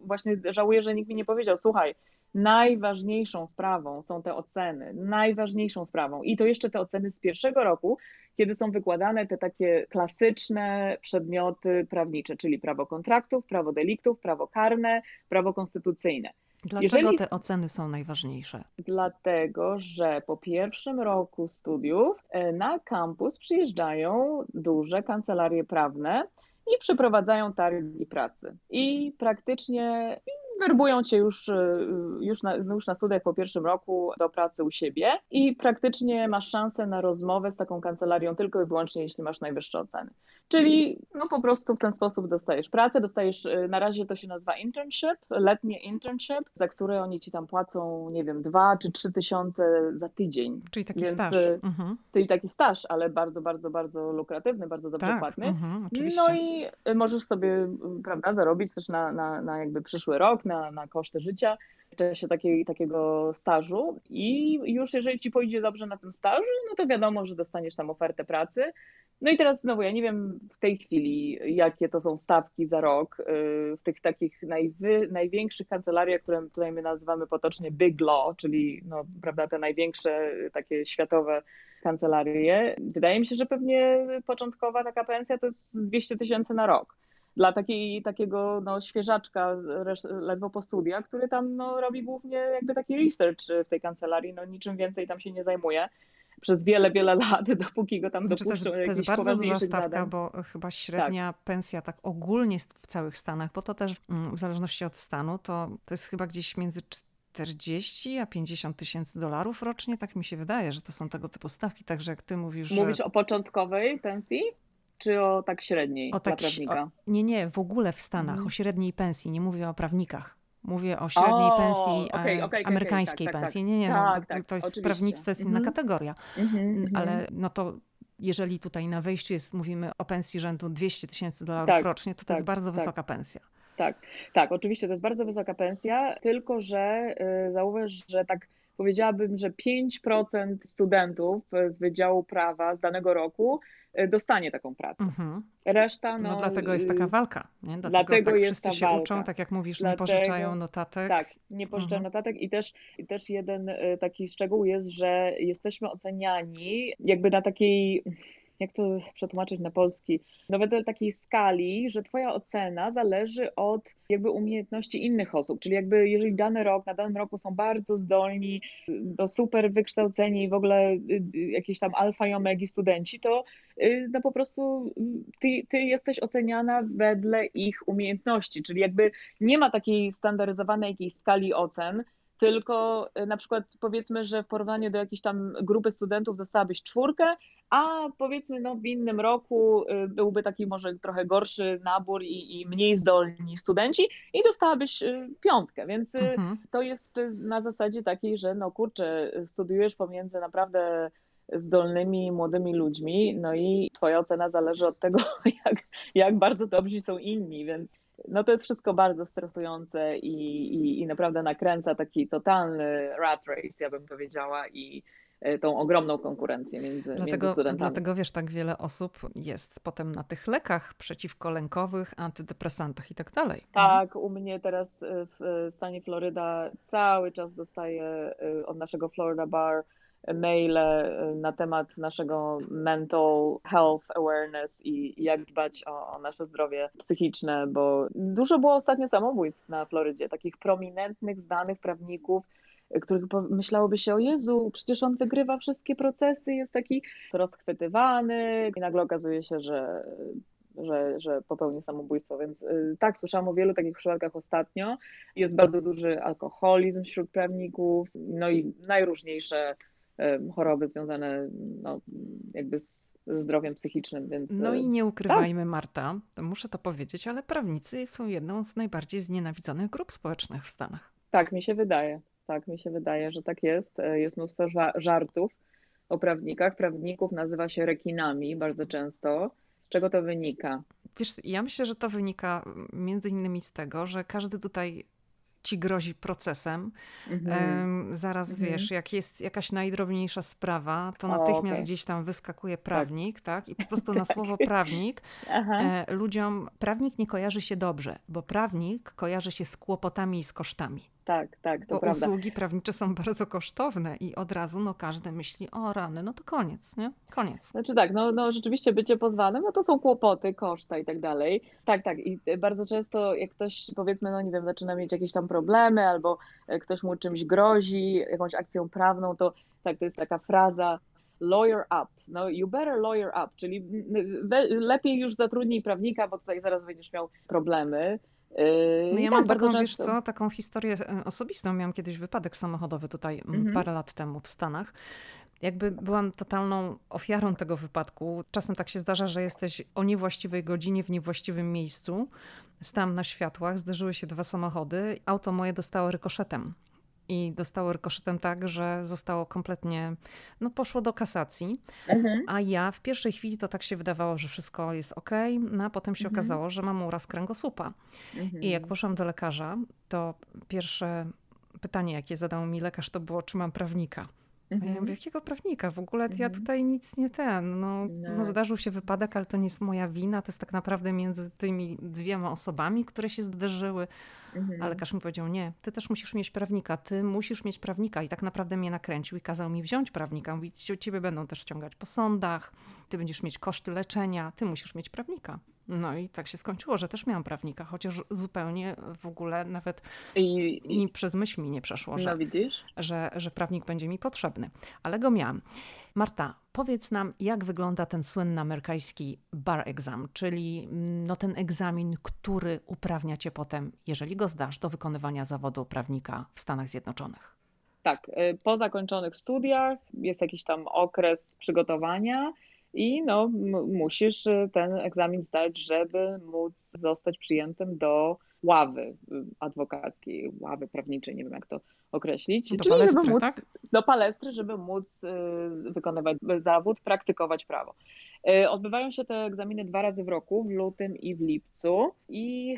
właśnie żałuję, że nikt mi nie powiedział, słuchaj, najważniejszą sprawą są te oceny, najważniejszą sprawą. I to jeszcze te oceny z pierwszego roku, kiedy są wykładane te takie klasyczne przedmioty prawnicze, czyli prawo kontraktów, prawo deliktów, prawo karne, prawo konstytucyjne. Dlaczego Jeżeli- te oceny są najważniejsze? Dlatego, że po pierwszym roku studiów e, na kampus przyjeżdżają duże kancelarie prawne i przeprowadzają targi pracy. I praktycznie werbują cię już, e, już, na, już na studiach po pierwszym roku do pracy u siebie i praktycznie masz szansę na rozmowę z taką kancelarią tylko i wyłącznie, jeśli masz najwyższe oceny. Czyli no po prostu w ten sposób dostajesz pracę, dostajesz, e, na razie to się nazywa internship, letnie internship, za które oni ci tam płacą, nie wiem, dwa czy trzy tysiące za tydzień. Czyli taki Więc, staż. e, Mhm. Czyli taki staż, ale bardzo, bardzo, bardzo lukratywny, bardzo dobrze Tak, płatny. mhm. No i y, możesz sobie, y, prawda, zarobić też na, na, na jakby przyszły rok, na, na koszty życia w czasie takiej, takiego stażu i już jeżeli ci pójdzie dobrze na tym stażu, no to wiadomo, że dostaniesz tam ofertę pracy. No i teraz znowu, ja nie wiem w tej chwili, jakie to są stawki za rok y, w tych takich najwy, największych kancelariach, które tutaj my nazywamy potocznie Big Law, czyli no, prawda, te największe takie światowe kancelarie. Wydaje mi się, że pewnie początkowa taka pensja to jest 200 tysięcy na rok. Dla takiej, takiego no, świeżaczka, ledwo po studiach, który tam no, robi głównie jakby taki research w tej kancelarii, no niczym więcej tam się nie zajmuje przez wiele, wiele lat, dopóki go tam Znaczy, to, jest, dopuszczą to jest bardzo duża stawka, zadań. bo chyba średnia pensja tak ogólnie w całych Stanach, bo to też mm, w zależności od stanu, to, to jest chyba gdzieś między 40 a 50 tysięcy dolarów rocznie. Tak mi się wydaje, że to są tego typu stawki. Także jak ty mówisz, Mówisz że... o początkowej pensji, czy o tak średniej O dla tak, prawnika? o, nie, nie, w ogóle w Stanach, Mhm. o średniej pensji, nie mówię o prawnikach. Mówię o średniej O, pensji okej, e, okej, amerykańskiej tak, tak, pensji. tak. Nie, nie, no, Tak, to, tak, to jest oczywiście. prawnictwo, to jest inna Mhm. kategoria. Mhm. Ale no to jeżeli tutaj na wejściu jest, mówimy o pensji rzędu 200 tysięcy dolarów rocznie, to to jest bardzo wysoka pensja. Tak, tak, oczywiście to jest bardzo wysoka pensja, tylko że y, zauważ, że tak powiedziałabym, że 5% studentów z Wydziału Prawa z danego roku y, dostanie taką pracę. Mhm. Reszta, No, no, dlatego jest y, taka walka. Nie? Dlatego, dlatego tak jest wszyscy ta się walka. uczą, tak jak mówisz, nie Dlatego- pożyczają notatek. Tak, nie pożyczają Mhm. notatek i też, i też jeden y, taki szczegół jest, że jesteśmy oceniani jakby na takiej, jak to przetłumaczyć na polski, no wedle takiej skali, że twoja ocena zależy od jakby umiejętności innych osób, czyli jakby jeżeli dany rok, na danym roku są bardzo zdolni, do super wykształceni, w ogóle y, y, jakieś tam alfa i omegi studenci, to y, no po prostu ty, ty jesteś oceniana wedle ich umiejętności, czyli jakby nie ma takiej standaryzowanej jakiejś skali ocen, tylko y, na przykład powiedzmy, że w porównaniu do jakiejś tam grupy studentów dostałabyś czwórkę, a powiedzmy no w innym roku y, byłby taki może trochę gorszy nabór i, i mniej zdolni studenci i dostałabyś y, piątkę, więc Mhm. to jest na zasadzie takiej, że no kurczę, studiujesz pomiędzy naprawdę zdolnymi młodymi ludźmi, no i twoja ocena zależy od tego, jak, jak bardzo dobrzy są inni, więc no to jest wszystko bardzo stresujące i, i, i naprawdę nakręca taki totalny rat race, ja bym powiedziała, i y, tą ogromną konkurencję między, między Dlatego, studentami. dlatego wiesz, tak wiele osób jest potem na tych lekach przeciwkolękowych, antydepresantach i tak dalej. Tak, u mnie teraz y, w y, stanie Floryda cały czas dostaję od naszego Florida Bar maile y, na temat naszego mental health awareness i jak dbać o, o nasze zdrowie psychiczne, bo dużo było ostatnio samobójstw na Florydzie, takich prominentnych, znanych prawników, których myślałoby się, o Jezu, przecież on wygrywa wszystkie procesy, jest taki rozchwytywany i nagle okazuje się, że że, że popełni samobójstwo. Więc y, tak, słyszałam o wielu takich przypadkach ostatnio. Jest bardzo duży alkoholizm wśród prawników, no i najróżniejsze choroby związane no, jakby z zdrowiem psychicznym. Więc, no i nie ukrywajmy, tak. Marta, muszę to powiedzieć, ale prawnicy są jedną z najbardziej znienawidzonych grup społecznych w Stanach. Tak, mi się wydaje. Tak, mi się wydaje, że tak jest. E, jest mnóstwo żartów o prawnikach. Prawników nazywa się rekinami bardzo często. Z czego to wynika? Wiesz, ja myślę, że to wynika między innymi z tego, że każdy tutaj ci grozi procesem. Mhm. Zaraz mhm. wiesz, jak jest jakaś najdrobniejsza sprawa, to natychmiast o, okay. gdzieś tam wyskakuje tak. prawnik, tak? tak? I po prostu na tak. słowo prawnik e, ludziom, prawnik nie kojarzy się dobrze, bo prawnik kojarzy się z kłopotami i z kosztami tak, tak, to Bo prawda. usługi prawnicze są bardzo kosztowne i od razu no każdy myśli, o rany, no to koniec, nie? Koniec. Znaczy tak, no, no rzeczywiście bycie pozwanym, no to są kłopoty, koszta i tak dalej. Tak, tak i bardzo często jak ktoś powiedzmy, no nie wiem, zaczyna mieć jakieś tam problemy albo e, ktoś mu czymś grozi, jakąś akcją prawną, to tak, to jest taka fraza, lawyer up. No, you better lawyer up, czyli lepiej już zatrudnij prawnika, bo tutaj zaraz będziesz miał problemy. No ja tak, mam taką, wiesz co, taką historię e, osobistą. Miałam kiedyś wypadek samochodowy tutaj mhm. parę lat temu w Stanach. Jakby byłam totalną ofiarą tego wypadku. Czasem tak się zdarza, że jesteś o niewłaściwej godzinie w niewłaściwym miejscu. Stałam na światłach, zderzyły się dwa samochody. Auto moje dostało rykoszetem i dostało rykoszetem tak, że zostało kompletnie, no poszło do kasacji, mhm. a ja w pierwszej chwili to tak się wydawało, że wszystko jest ok, no a potem się mhm. okazało, że mam uraz kręgosłupa. Mhm. I jak poszłam do lekarza, to pierwsze pytanie, jakie zadał mi lekarz, to było, czy mam prawnika. Mhm. Ja mówię, jakiego prawnika? W ogóle ja mhm. tutaj nic nie ten. No, no. no, zdarzył się wypadek, ale to nie jest moja wina. To jest tak naprawdę między tymi dwiema osobami, które się zderzyły. Mhm. A lekarz mi powiedział, nie, ty też musisz mieć prawnika, ty musisz mieć prawnika. I tak naprawdę mnie nakręcił i kazał mi wziąć prawnika. Mówi, ciebie będą też ściągać po sądach, ty będziesz mieć koszty leczenia, ty musisz mieć prawnika. No i tak się skończyło, że też miałam prawnika, chociaż zupełnie w ogóle nawet I, i przez myśl mi nie przeszło, że, no że, że prawnik będzie mi potrzebny. Ale go miałam. Marta, powiedz nam, jak wygląda ten słynny amerykański bar exam, czyli mm, no, ten egzamin, który uprawnia cię potem, jeżeli go zdasz, do wykonywania zawodu prawnika w Stanach Zjednoczonych. Tak, y, po zakończonych studiach jest jakiś tam okres przygotowania i no, musisz y, ten egzamin zdać, żeby móc zostać przyjętym do ławy y, adwokackiej, ławy prawniczej, nie wiem jak to określić. Do Czyli palestry, żeby móc, tak? Do palestry, żeby móc y, wykonywać zawód, praktykować prawo. Odbywają się te egzaminy dwa razy w roku, w lutym i w lipcu i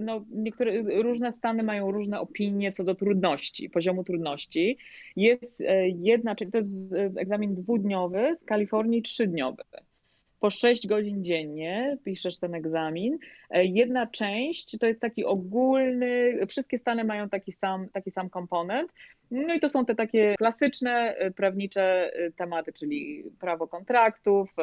no, niektóre różne stany mają różne opinie co do trudności, poziomu trudności. Jest e, jedna, czyli to jest egzamin dwudniowy, w Kalifornii trzydniowy. Po 6 godzin dziennie piszesz ten egzamin. E, jedna część to jest taki ogólny, wszystkie stany mają taki sam, taki sam komponent. No i to są te takie klasyczne e, prawnicze tematy, czyli prawo kontraktów,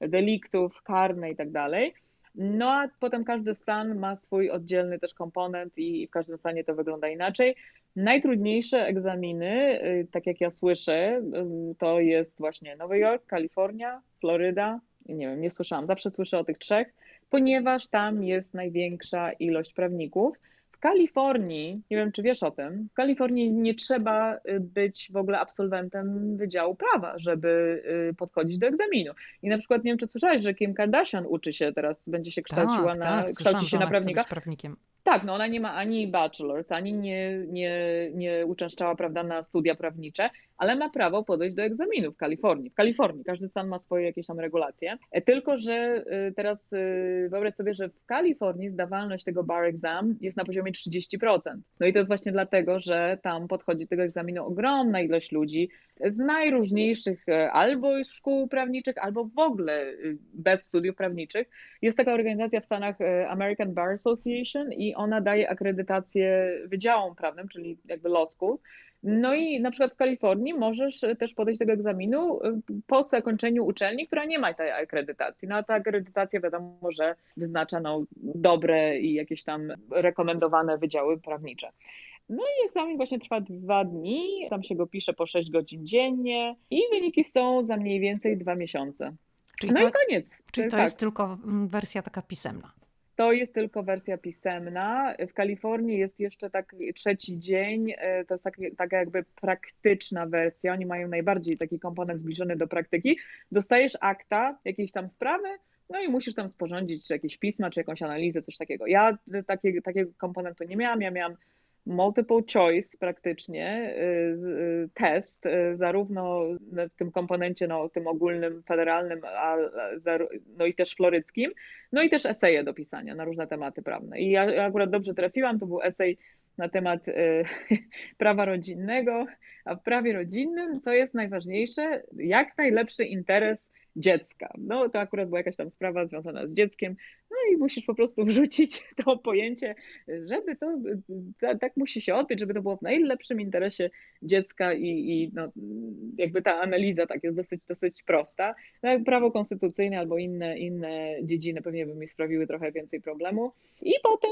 deliktów, karne i tak dalej. No a potem każdy stan ma swój oddzielny też komponent i w każdym stanie to wygląda inaczej. Najtrudniejsze egzaminy, tak jak ja słyszę, to jest właśnie Nowy Jork, Kalifornia, Floryda. Nie wiem, nie słyszałam, zawsze słyszę o tych trzech, ponieważ tam jest największa ilość prawników. Kalifornii, nie wiem czy wiesz o tym, w Kalifornii nie trzeba y, być w ogóle absolwentem Wydziału Prawa, żeby y, podchodzić do egzaminu. I na przykład nie wiem, czy słyszałeś, że Kim Kardashian uczy się teraz, będzie się kształciła tak, na, tak, kształci się na prawnika. prawnikiem. Tak, no ona nie ma ani bachelors, ani nie, nie, nie uczęszczała prawda, na studia prawnicze, ale ma prawo podejść do egzaminu w Kalifornii. W Kalifornii każdy stan ma swoje jakieś tam regulacje. E, tylko, że y, teraz wyobraź sobie, że w Kalifornii zdawalność tego bar exam jest na poziomie 30%. No i to jest właśnie dlatego, że tam podchodzi do tego egzaminu ogromna ilość ludzi z najróżniejszych e, albo szkół prawniczych, albo w ogóle e, bez studiów prawniczych. Jest taka organizacja w Stanach e, American Bar Association i ona daje akredytację wydziałom prawnym, czyli jakby law schools, no i na przykład w Kalifornii możesz też podejść do tego egzaminu y, po zakończeniu uczelni, która nie ma tej akredytacji. No a ta akredytacja wiadomo, że wyznacza no, dobre i jakieś tam rekomendowane wydziały prawnicze. No i egzamin właśnie trwa dwa dni, tam się go pisze po 6 godzin dziennie i wyniki są za mniej więcej dwa miesiące. Czyli no to, i koniec. Czyli to tak. jest tylko mm, wersja taka pisemna. To jest tylko wersja pisemna. W Kalifornii jest jeszcze taki trzeci dzień, e, to jest taka jakby praktyczna wersja. Oni mają najbardziej taki komponent zbliżony do praktyki. Dostajesz akta jakiejś tam sprawy, no i musisz tam sporządzić czy jakieś pisma, czy jakąś analizę, coś takiego. Ja takie, takiego komponentu nie miałam, ja miałam multiple choice praktycznie, y, y, test, y, zarówno w tym komponencie, no, tym ogólnym, federalnym, a, no i też floryckim, no i też eseje do pisania na różne tematy prawne. I ja akurat dobrze trafiłam, to był esej na temat prawa rodzinnego, a w prawie rodzinnym, co jest najważniejsze, jak najlepszy interes dziecka. No to akurat była jakaś tam sprawa związana z dzieckiem, i musisz po prostu wrzucić to pojęcie, żeby to, tak musi się odbyć, żeby to było w najlepszym interesie dziecka i, i no, jakby ta analiza tak jest dosyć, dosyć prosta. No, prawo konstytucyjne albo inne, inne dziedziny pewnie by mi sprawiły trochę więcej problemu i potem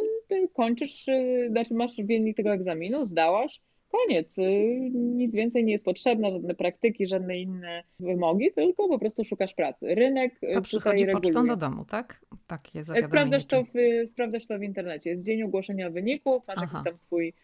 kończysz, znaczy masz wynik tego egzaminu, zdałaś, koniec. Y, nic więcej nie jest potrzebne, żadne praktyki, żadne inne wymogi, tylko po prostu szukasz pracy. Rynek y, to przychodzi pocztą do domu, tak? Takie sprawdzasz to, w, sprawdzasz to w internecie. Jest dzień ogłoszenia wyników, masz Aha. jakiś tam swój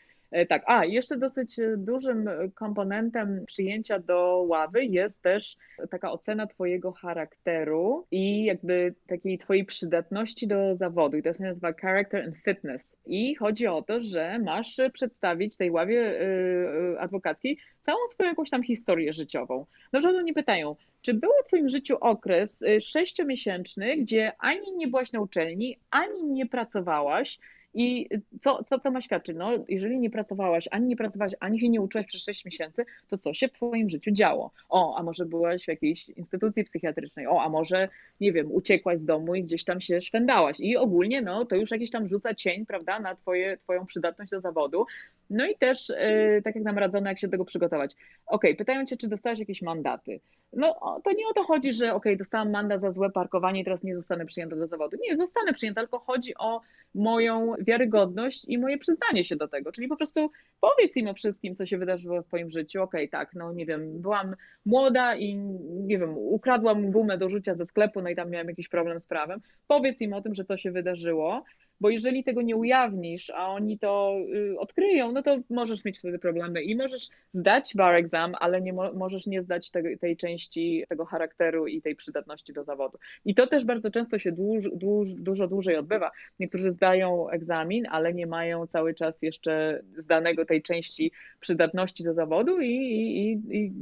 tak, a jeszcze dosyć e, dużym komponentem przyjęcia do ławy jest też taka ocena Twojego charakteru i jakby takiej Twojej przydatności do zawodu. I to się nazywa Character and Fitness. I chodzi o to, że masz przedstawić tej ławie e, adwokackiej całą swoją jakąś tam historię życiową. Na przykład oni pytają, czy był w Twoim życiu okres sześciomiesięczny, gdzie ani nie byłaś na uczelni, ani nie pracowałaś, i co, co to ma świadczyć? No, jeżeli nie pracowałaś, ani nie pracowałaś, ani się nie uczyłaś przez 6 miesięcy, to co się w Twoim życiu działo? O, a może byłaś w jakiejś instytucji psychiatrycznej, o, a może, nie wiem, uciekłaś z domu i gdzieś tam się szwędałaś. I ogólnie, no, to już jakiś tam rzuca cień, prawda, na twoje, Twoją przydatność do zawodu. No i też, yy, tak jak nam radzono, jak się do tego przygotować. Ok, pytają Cię, czy dostałaś jakieś mandaty. No, to nie o to chodzi, że ok, dostałam mandat za złe parkowanie i teraz nie zostanę przyjęta do zawodu. Nie, zostanę przyjęta, tylko chodzi o moją wiarygodność i moje przyznanie się do tego. Czyli po prostu powiedz im o wszystkim, co się wydarzyło w Twoim życiu. Okay, tak, no nie wiem, byłam młoda i nie wiem, ukradłam gumę do rzucia ze sklepu, no i tam miałam jakiś problem z prawem. Powiedz im o tym, że to się wydarzyło bo jeżeli tego nie ujawnisz, a oni to y, odkryją, no to możesz mieć wtedy problemy i możesz zdać bar exam, ale nie mo możesz nie zdać tej, tej części tego charakteru i tej przydatności do zawodu. I to też bardzo często się dłuż, dłuż, dużo dłużej odbywa. Niektórzy zdają egzamin, ale nie mają cały czas jeszcze zdanego tej części przydatności do zawodu i, i, i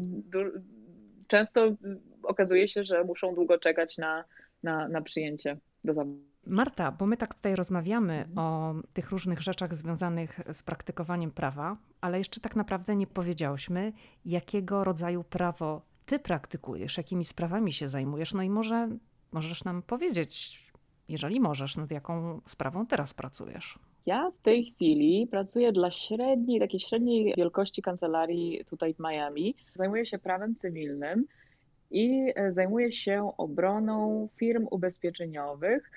często okazuje się, że muszą długo czekać na, na, na przyjęcie do zawodu. Marta, bo my tak tutaj rozmawiamy mhm. o tych różnych rzeczach związanych z praktykowaniem prawa, ale jeszcze tak naprawdę nie powiedziałyśmy, jakiego rodzaju prawo ty praktykujesz, jakimi sprawami się zajmujesz. No i może możesz nam powiedzieć, jeżeli możesz, nad jaką sprawą teraz pracujesz. Ja w tej chwili pracuję dla średniej, takiej średniej wielkości kancelarii tutaj w Miami. Zajmuję się prawem cywilnym i e, zajmuję się obroną firm ubezpieczeniowych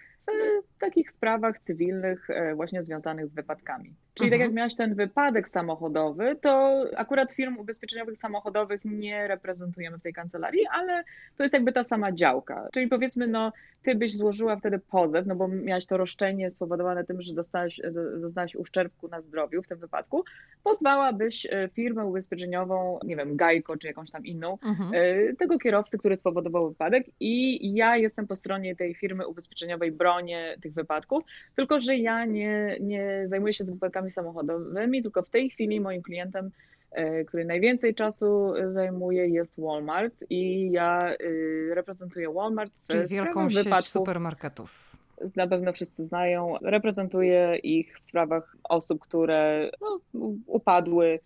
w takich sprawach cywilnych e, właśnie związanych z wypadkami. Czyli tak jak mhm. miałaś ten wypadek samochodowy, to akurat firm ubezpieczeniowych samochodowych nie reprezentujemy w tej kancelarii, ale to jest jakby ta sama działka. Czyli powiedzmy, no ty byś złożyła wtedy pozew, no bo miałaś to roszczenie spowodowane tym, że dostałaś, doznałaś uszczerbku na zdrowiu w tym wypadku, pozwałabyś e, firmę ubezpieczeniową, nie wiem, Gajko czy jakąś tam inną, mhm. E, tego kierowcy, który spowodował wypadek i ja jestem po stronie tej firmy ubezpieczeniowej, bronię tych wypadków, tylko że ja nie, nie zajmuję się z wypadkami samochodowymi, tylko w tej chwili moim klientem, e, który najwięcej czasu zajmuje jest Walmart i ja y, reprezentuję Walmart w Czyli wielką sieć wypadków. supermarketów. Na pewno wszyscy znają. Reprezentuję ich w sprawach osób, które no, upadły,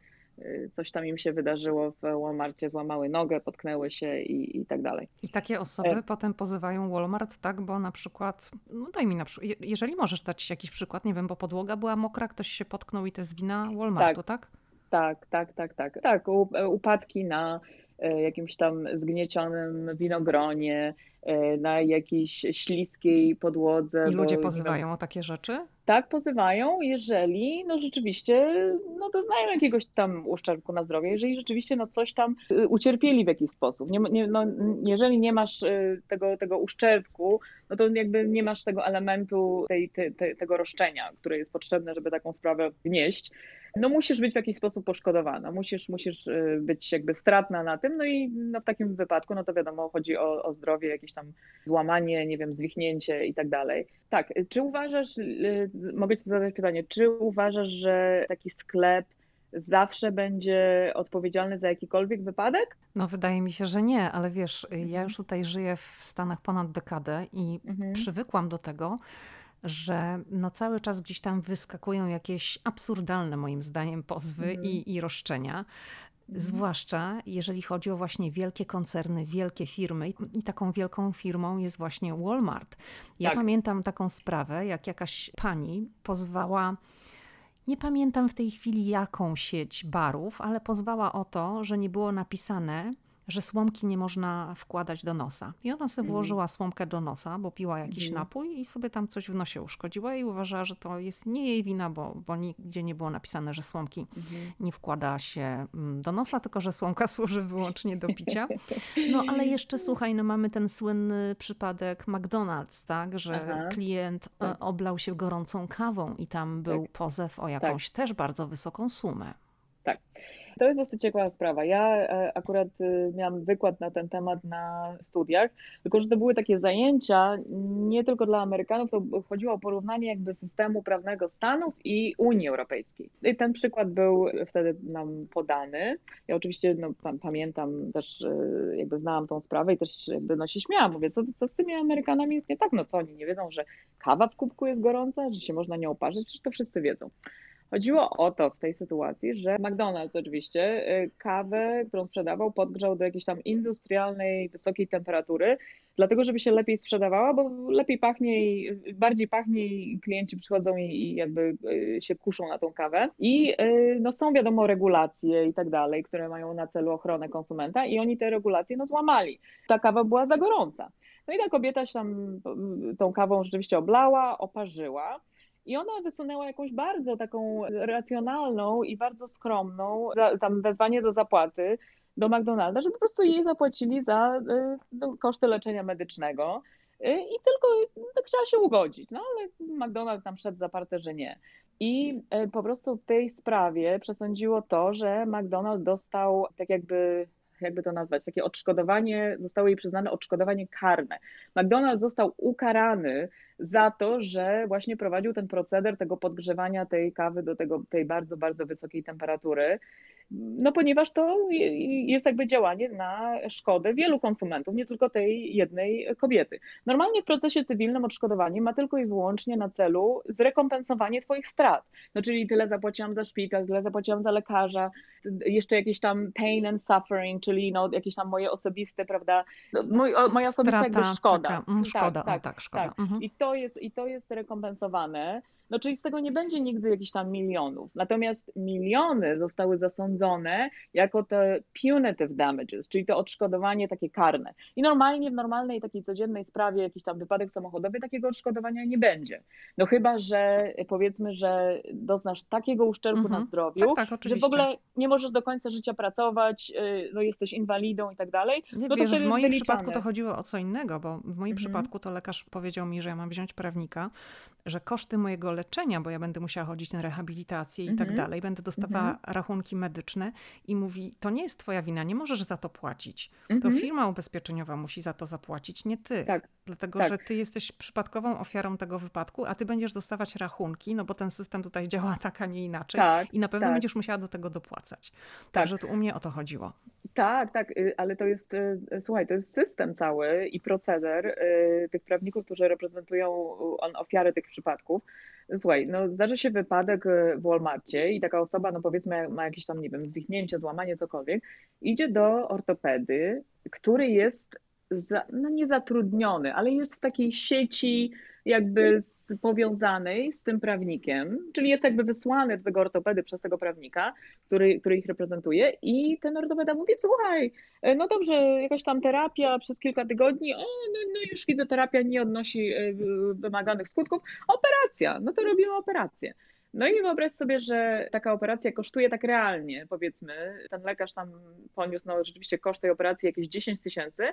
coś tam im się wydarzyło w Walmartie, złamały nogę, potknęły się i, i tak dalej. I takie osoby e... potem pozywają Walmart, tak, bo na przykład, no daj mi na przykład, jeżeli możesz dać jakiś przykład, nie wiem, bo podłoga była mokra, ktoś się potknął i to jest wina Walmartu, tak? Tak, tak, tak, tak, tak. Tak, upadki na jakimś tam zgniecionym winogronie, E, na jakiejś śliskiej podłodze. I ludzie pozywają o takie rzeczy? Tak, pozywają, jeżeli no rzeczywiście no doznają jakiegoś tam uszczerbku na zdrowie, jeżeli rzeczywiście no coś tam y, ucierpieli w jakiś sposób. Nie, nie, no, jeżeli nie masz y, tego, tego uszczerbku, no to jakby nie masz tego elementu tej, te, te, tego roszczenia, które jest potrzebne, żeby taką sprawę wnieść no musisz być w jakiś sposób poszkodowana, musisz, musisz y, być jakby stratna na tym, no i no w takim wypadku, no to wiadomo, chodzi o, o zdrowie, jakieś tam złamanie, nie wiem, zwichnięcie i tak dalej. Tak, czy uważasz, y, mogę ci zadać pytanie, czy uważasz, że taki sklep zawsze będzie odpowiedzialny za jakikolwiek wypadek? No, wydaje mi się, że nie, ale wiesz, ja mhm. już tutaj żyję w Stanach ponad dekadę i mhm. przywykłam do tego, że no cały czas gdzieś tam wyskakują jakieś absurdalne moim zdaniem pozwy mm. i, i roszczenia. Mhm. Zwłaszcza jeżeli chodzi o właśnie wielkie koncerny, wielkie firmy. I taką wielką firmą jest właśnie Walmart. Ja tak. pamiętam taką sprawę, jak jakaś pani pozwała. Nie pamiętam w tej chwili jaką sieć barów, ale pozwała o to, że nie było napisane, że słomki nie można wkładać do nosa. I ona sobie mhm. włożyła słomkę do nosa, bo piła jakiś mm. napój i sobie tam coś w nosie uszkodziła i uważała, że to jest nie jej wina, bo, bo nigdzie nie było napisane, że słomki mm. nie wkłada się mm, do nosa, tylko że słomka służy wyłącznie do picia. No ale jeszcze słuchaj, no mamy ten słynny przypadek McDonald's, tak, że Aha. klient e, tak. oblał się gorącą kawą i tam był tak. pozew o jakąś tak. też bardzo wysoką sumę. Tak. To jest dosyć ciekawa sprawa. Ja e, akurat e, miałam wykład na ten temat na studiach, tylko że to były takie zajęcia nie tylko dla Amerykanów, to chodziło o porównanie jakby systemu prawnego Stanów i Unii Europejskiej. I ten przykład był wtedy nam podany. Ja oczywiście no, pamiętam też, e, jakby znałam tą sprawę i też jakby no się śmiałam. Mówię, co, co z tymi Amerykanami jest nie tak? No co, oni nie wiedzą, że kawa w kubku jest gorąca, że się można nią oparzyć? Przecież to wszyscy wiedzą. Chodziło o to w tej sytuacji, że McDonald's oczywiście y, kawę, którą sprzedawał, podgrzał do jakiejś tam industrialnej, wysokiej temperatury, dlatego żeby się lepiej sprzedawała, bo lepiej pachnie i bardziej pachnie i klienci przychodzą i, i jakby y, się kuszą na tą kawę. I y, no są wiadomo regulacje i tak dalej, które mają na celu ochronę konsumenta i oni te regulacje no złamali. Ta kawa była za gorąca. No i ta kobieta się tam tą kawą rzeczywiście oblała, oparzyła. I ona wysunęła jakąś bardzo taką racjonalną i bardzo skromną, tam wezwanie do zapłaty do McDonalda, żeby po prostu jej zapłacili za y, no, koszty leczenia medycznego. Y, I tylko chciała się ugodzić, no ale McDonald tam szedł zaparte, że nie. I y, po prostu w tej sprawie przesądziło to, że McDonald dostał tak jakby jakby to nazwać, takie odszkodowanie, zostało jej przyznane odszkodowanie karne. McDonald's został ukarany za to, że właśnie prowadził ten proceder tego podgrzewania tej kawy do tego, tej bardzo, bardzo wysokiej temperatury. No ponieważ to jest jakby działanie na szkodę wielu konsumentów, nie tylko tej jednej kobiety. Normalnie w procesie cywilnym odszkodowanie ma tylko i wyłącznie na celu zrekompensowanie twoich strat. No czyli tyle zapłaciłam za szpital, tyle zapłaciłam za lekarza, jeszcze jakieś tam pain and suffering, czyli no jakieś tam moje osobiste, prawda, no, mój, moja osobista Strata, jakby szkoda. Taka, mm, szkoda, tak, tak, tak, szkoda. Tak. Mhm. I, to jest, I to jest rekompensowane. No czyli z tego nie będzie nigdy jakichś tam milionów. Natomiast miliony zostały zasądzone jako te punitive damages, czyli to odszkodowanie takie karne. I normalnie w normalnej takiej codziennej sprawie, jakiś tam wypadek samochodowy, takiego odszkodowania nie będzie. No chyba, że powiedzmy, że doznasz takiego uszczerbku mhm. na zdrowiu, tak, tak, że w ogóle nie możesz do końca życia pracować, y, no jesteś inwalidą i tak dalej. Nie, no wiesz, w moim wyliczane. przypadku to chodziło o co innego, bo w moim mhm. przypadku to lekarz powiedział mi, że ja mam wziąć prawnika, że koszty mojego leczenia, bo ja będę musiała chodzić na rehabilitację i tak mhm. dalej, będę dostawała mhm. rachunki medyczne i mówi, to nie jest twoja wina, nie możesz za to płacić. To mhm. firma ubezpieczeniowa musi za to zapłacić, nie ty. Tak. Dlatego, tak. że ty jesteś przypadkową ofiarą tego wypadku, a ty będziesz dostawać rachunki, no bo ten system tutaj działa tak, a nie inaczej. Tak, I na pewno tak. będziesz musiała do tego dopłacać. Także tu u mnie o to chodziło. Tak, tak, y, ale to jest, y, słuchaj, to jest system cały i proceder y, tych prawników, którzy reprezentują ofiary tych przypadków. Słuchaj, no zdarzy się wypadek w Walmartie i taka osoba, no powiedzmy ma jakieś tam, nie wiem, zwichnięcie, złamanie, cokolwiek, idzie do ortopedy, który jest za, no nie zatrudniony, ale jest w takiej sieci jakby powiązanej z tym prawnikiem, czyli jest jakby wysłany do tego ortopedy przez tego prawnika, który, który ich reprezentuje i ten ortopeda mówi, słuchaj, e, no dobrze, jakaś tam terapia przez kilka tygodni, o, no, no już fizjoterapia nie odnosi e, wymaganych skutków, operacja, no to robimy operację. No i wyobraź sobie, że taka operacja kosztuje tak realnie, powiedzmy, ten lekarz tam poniósł no, rzeczywiście koszt tej operacji jakieś 10 tysięcy,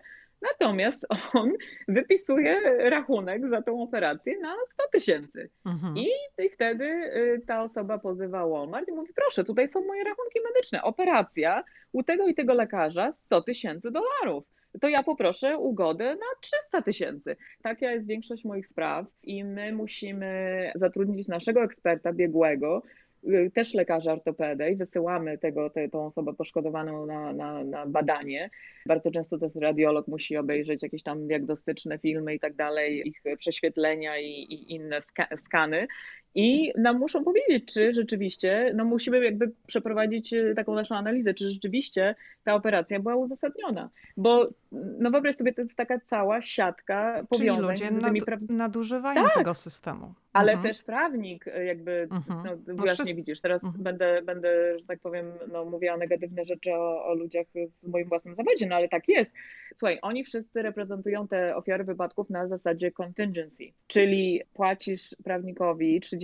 natomiast on wypisuje rachunek za tą operację na 100 tysięcy. Mhm. I, I wtedy y, ta osoba pozywa Walmart i mówi, proszę, tutaj są moje rachunki medyczne, operacja u tego i tego lekarza 100 tysięcy dolarów to ja poproszę ugodę na 300 tysięcy. Taka jest większość moich spraw i my musimy zatrudnić naszego eksperta biegłego, y, też lekarza ortopedę i wysyłamy tego, te, tą osobę poszkodowaną na, na, na, badanie. Bardzo często to jest radiolog, musi obejrzeć jakieś tam diagnostyczne filmy i tak dalej, ich prześwietlenia i, i inne ska skany i nam muszą powiedzieć, czy rzeczywiście, no musimy jakby przeprowadzić e, taką naszą analizę, czy rzeczywiście ta operacja była uzasadniona. Bo no wyobraź sobie, to jest taka cała siatka powiązań. Czyli ludzie nad, pra... nadużywają tak, tego systemu. Ale mhm. też prawnik e, jakby, mhm. no, no wyraźnie widzisz, teraz mhm. będę, będę, że tak powiem, no, mówiła negatywne rzeczy o, o ludziach w moim własnym zawodzie, no ale tak jest. Słuchaj, oni wszyscy reprezentują te ofiary wypadków na zasadzie contingency, czyli płacisz prawnikowi 30%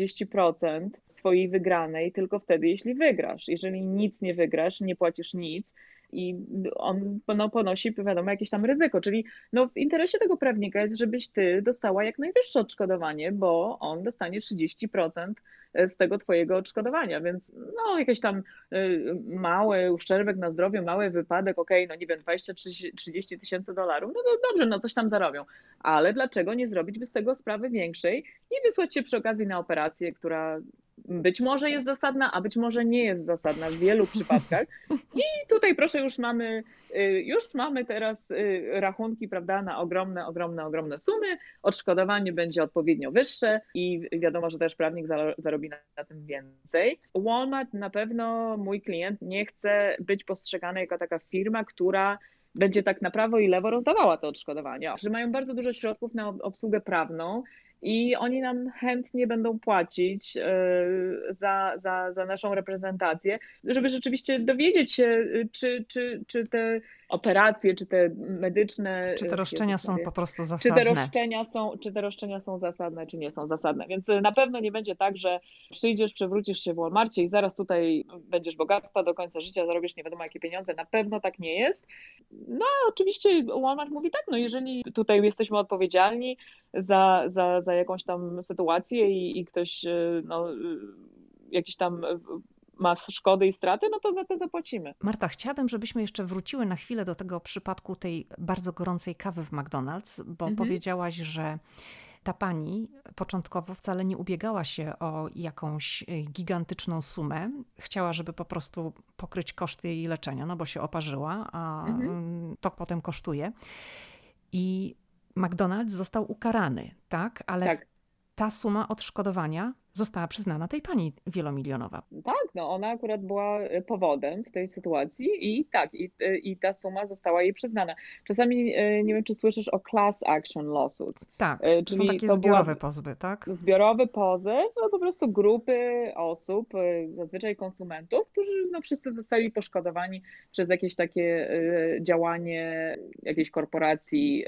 swojej wygranej tylko wtedy, jeśli wygrasz. Jeżeli nic nie wygrasz, nie płacisz nic, i on no, ponosi, wiadomo, jakieś tam ryzyko. Czyli no, w interesie tego prawnika jest, żebyś ty dostała jak najwyższe odszkodowanie, bo on dostanie 30% z tego twojego odszkodowania, więc no jakiś tam y, mały uszczerbek na zdrowiu, mały wypadek, okej, okay, no nie wiem, 20-30 tysięcy dolarów, no to dobrze, no coś tam zarobią, ale dlaczego nie zrobić by z tego sprawy większej i wysłać się przy okazji na operację, która być może jest zasadna, a być może nie jest zasadna w wielu przypadkach. I tutaj proszę, już mamy, y, już mamy teraz y, rachunki, prawda, na ogromne, ogromne, ogromne sumy. Odszkodowanie będzie odpowiednio wyższe i wiadomo, że też prawnik zarobi na, na tym więcej. Walmart na pewno mój klient nie chce być postrzegany jako taka firma, która będzie tak na prawo i lewo rozdawała te odszkodowania, że mają bardzo dużo środków na obsługę prawną i oni nam chętnie będą płacić e, za, za, za naszą reprezentację, żeby rzeczywiście dowiedzieć się, e, czy, czy, czy te operacje, czy te medyczne. Czy te roszczenia są po prostu zasadne? Czy te roszczenia są, czy te roszczenia są zasadne, czy nie są zasadne. Więc na pewno nie będzie tak, że przyjdziesz, przewrócisz się w Walmarcie i zaraz tutaj będziesz bogata do końca życia, zarobisz nie wiadomo jakie pieniądze. Na pewno tak nie jest. No oczywiście Walmart mówi tak, no jeżeli tutaj jesteśmy odpowiedzialni za, za, za jakąś tam sytuację i, i ktoś e, no, jakiś tam ma szkody i straty, no to za to zapłacimy. Marta, chciałabym, żebyśmy jeszcze wróciły na chwilę do tego przypadku tej bardzo gorącej kawy w McDonald's, bo mhm. powiedziałaś, że ta pani początkowo wcale nie ubiegała się o jakąś y, gigantyczną sumę. Chciała, żeby po prostu pokryć koszty jej leczenia, no bo się oparzyła, a mhm. to potem kosztuje. I McDonald's został ukarany, tak? Ale tak. Ta suma odszkodowania została przyznana tej pani wielomilionowa. Tak, no ona akurat była e, powodem w tej sytuacji i tak, i, e, i ta suma została jej przyznana. Czasami e, nie wiem, czy słyszysz o class action lawsuits. Tak, czyli są takie to zbiorowe pozwy, tak? Zbiorowy pozew, no po prostu grupy osób, zazwyczaj konsumentów, którzy no wszyscy zostali poszkodowani przez jakieś takie działanie jakiejś korporacji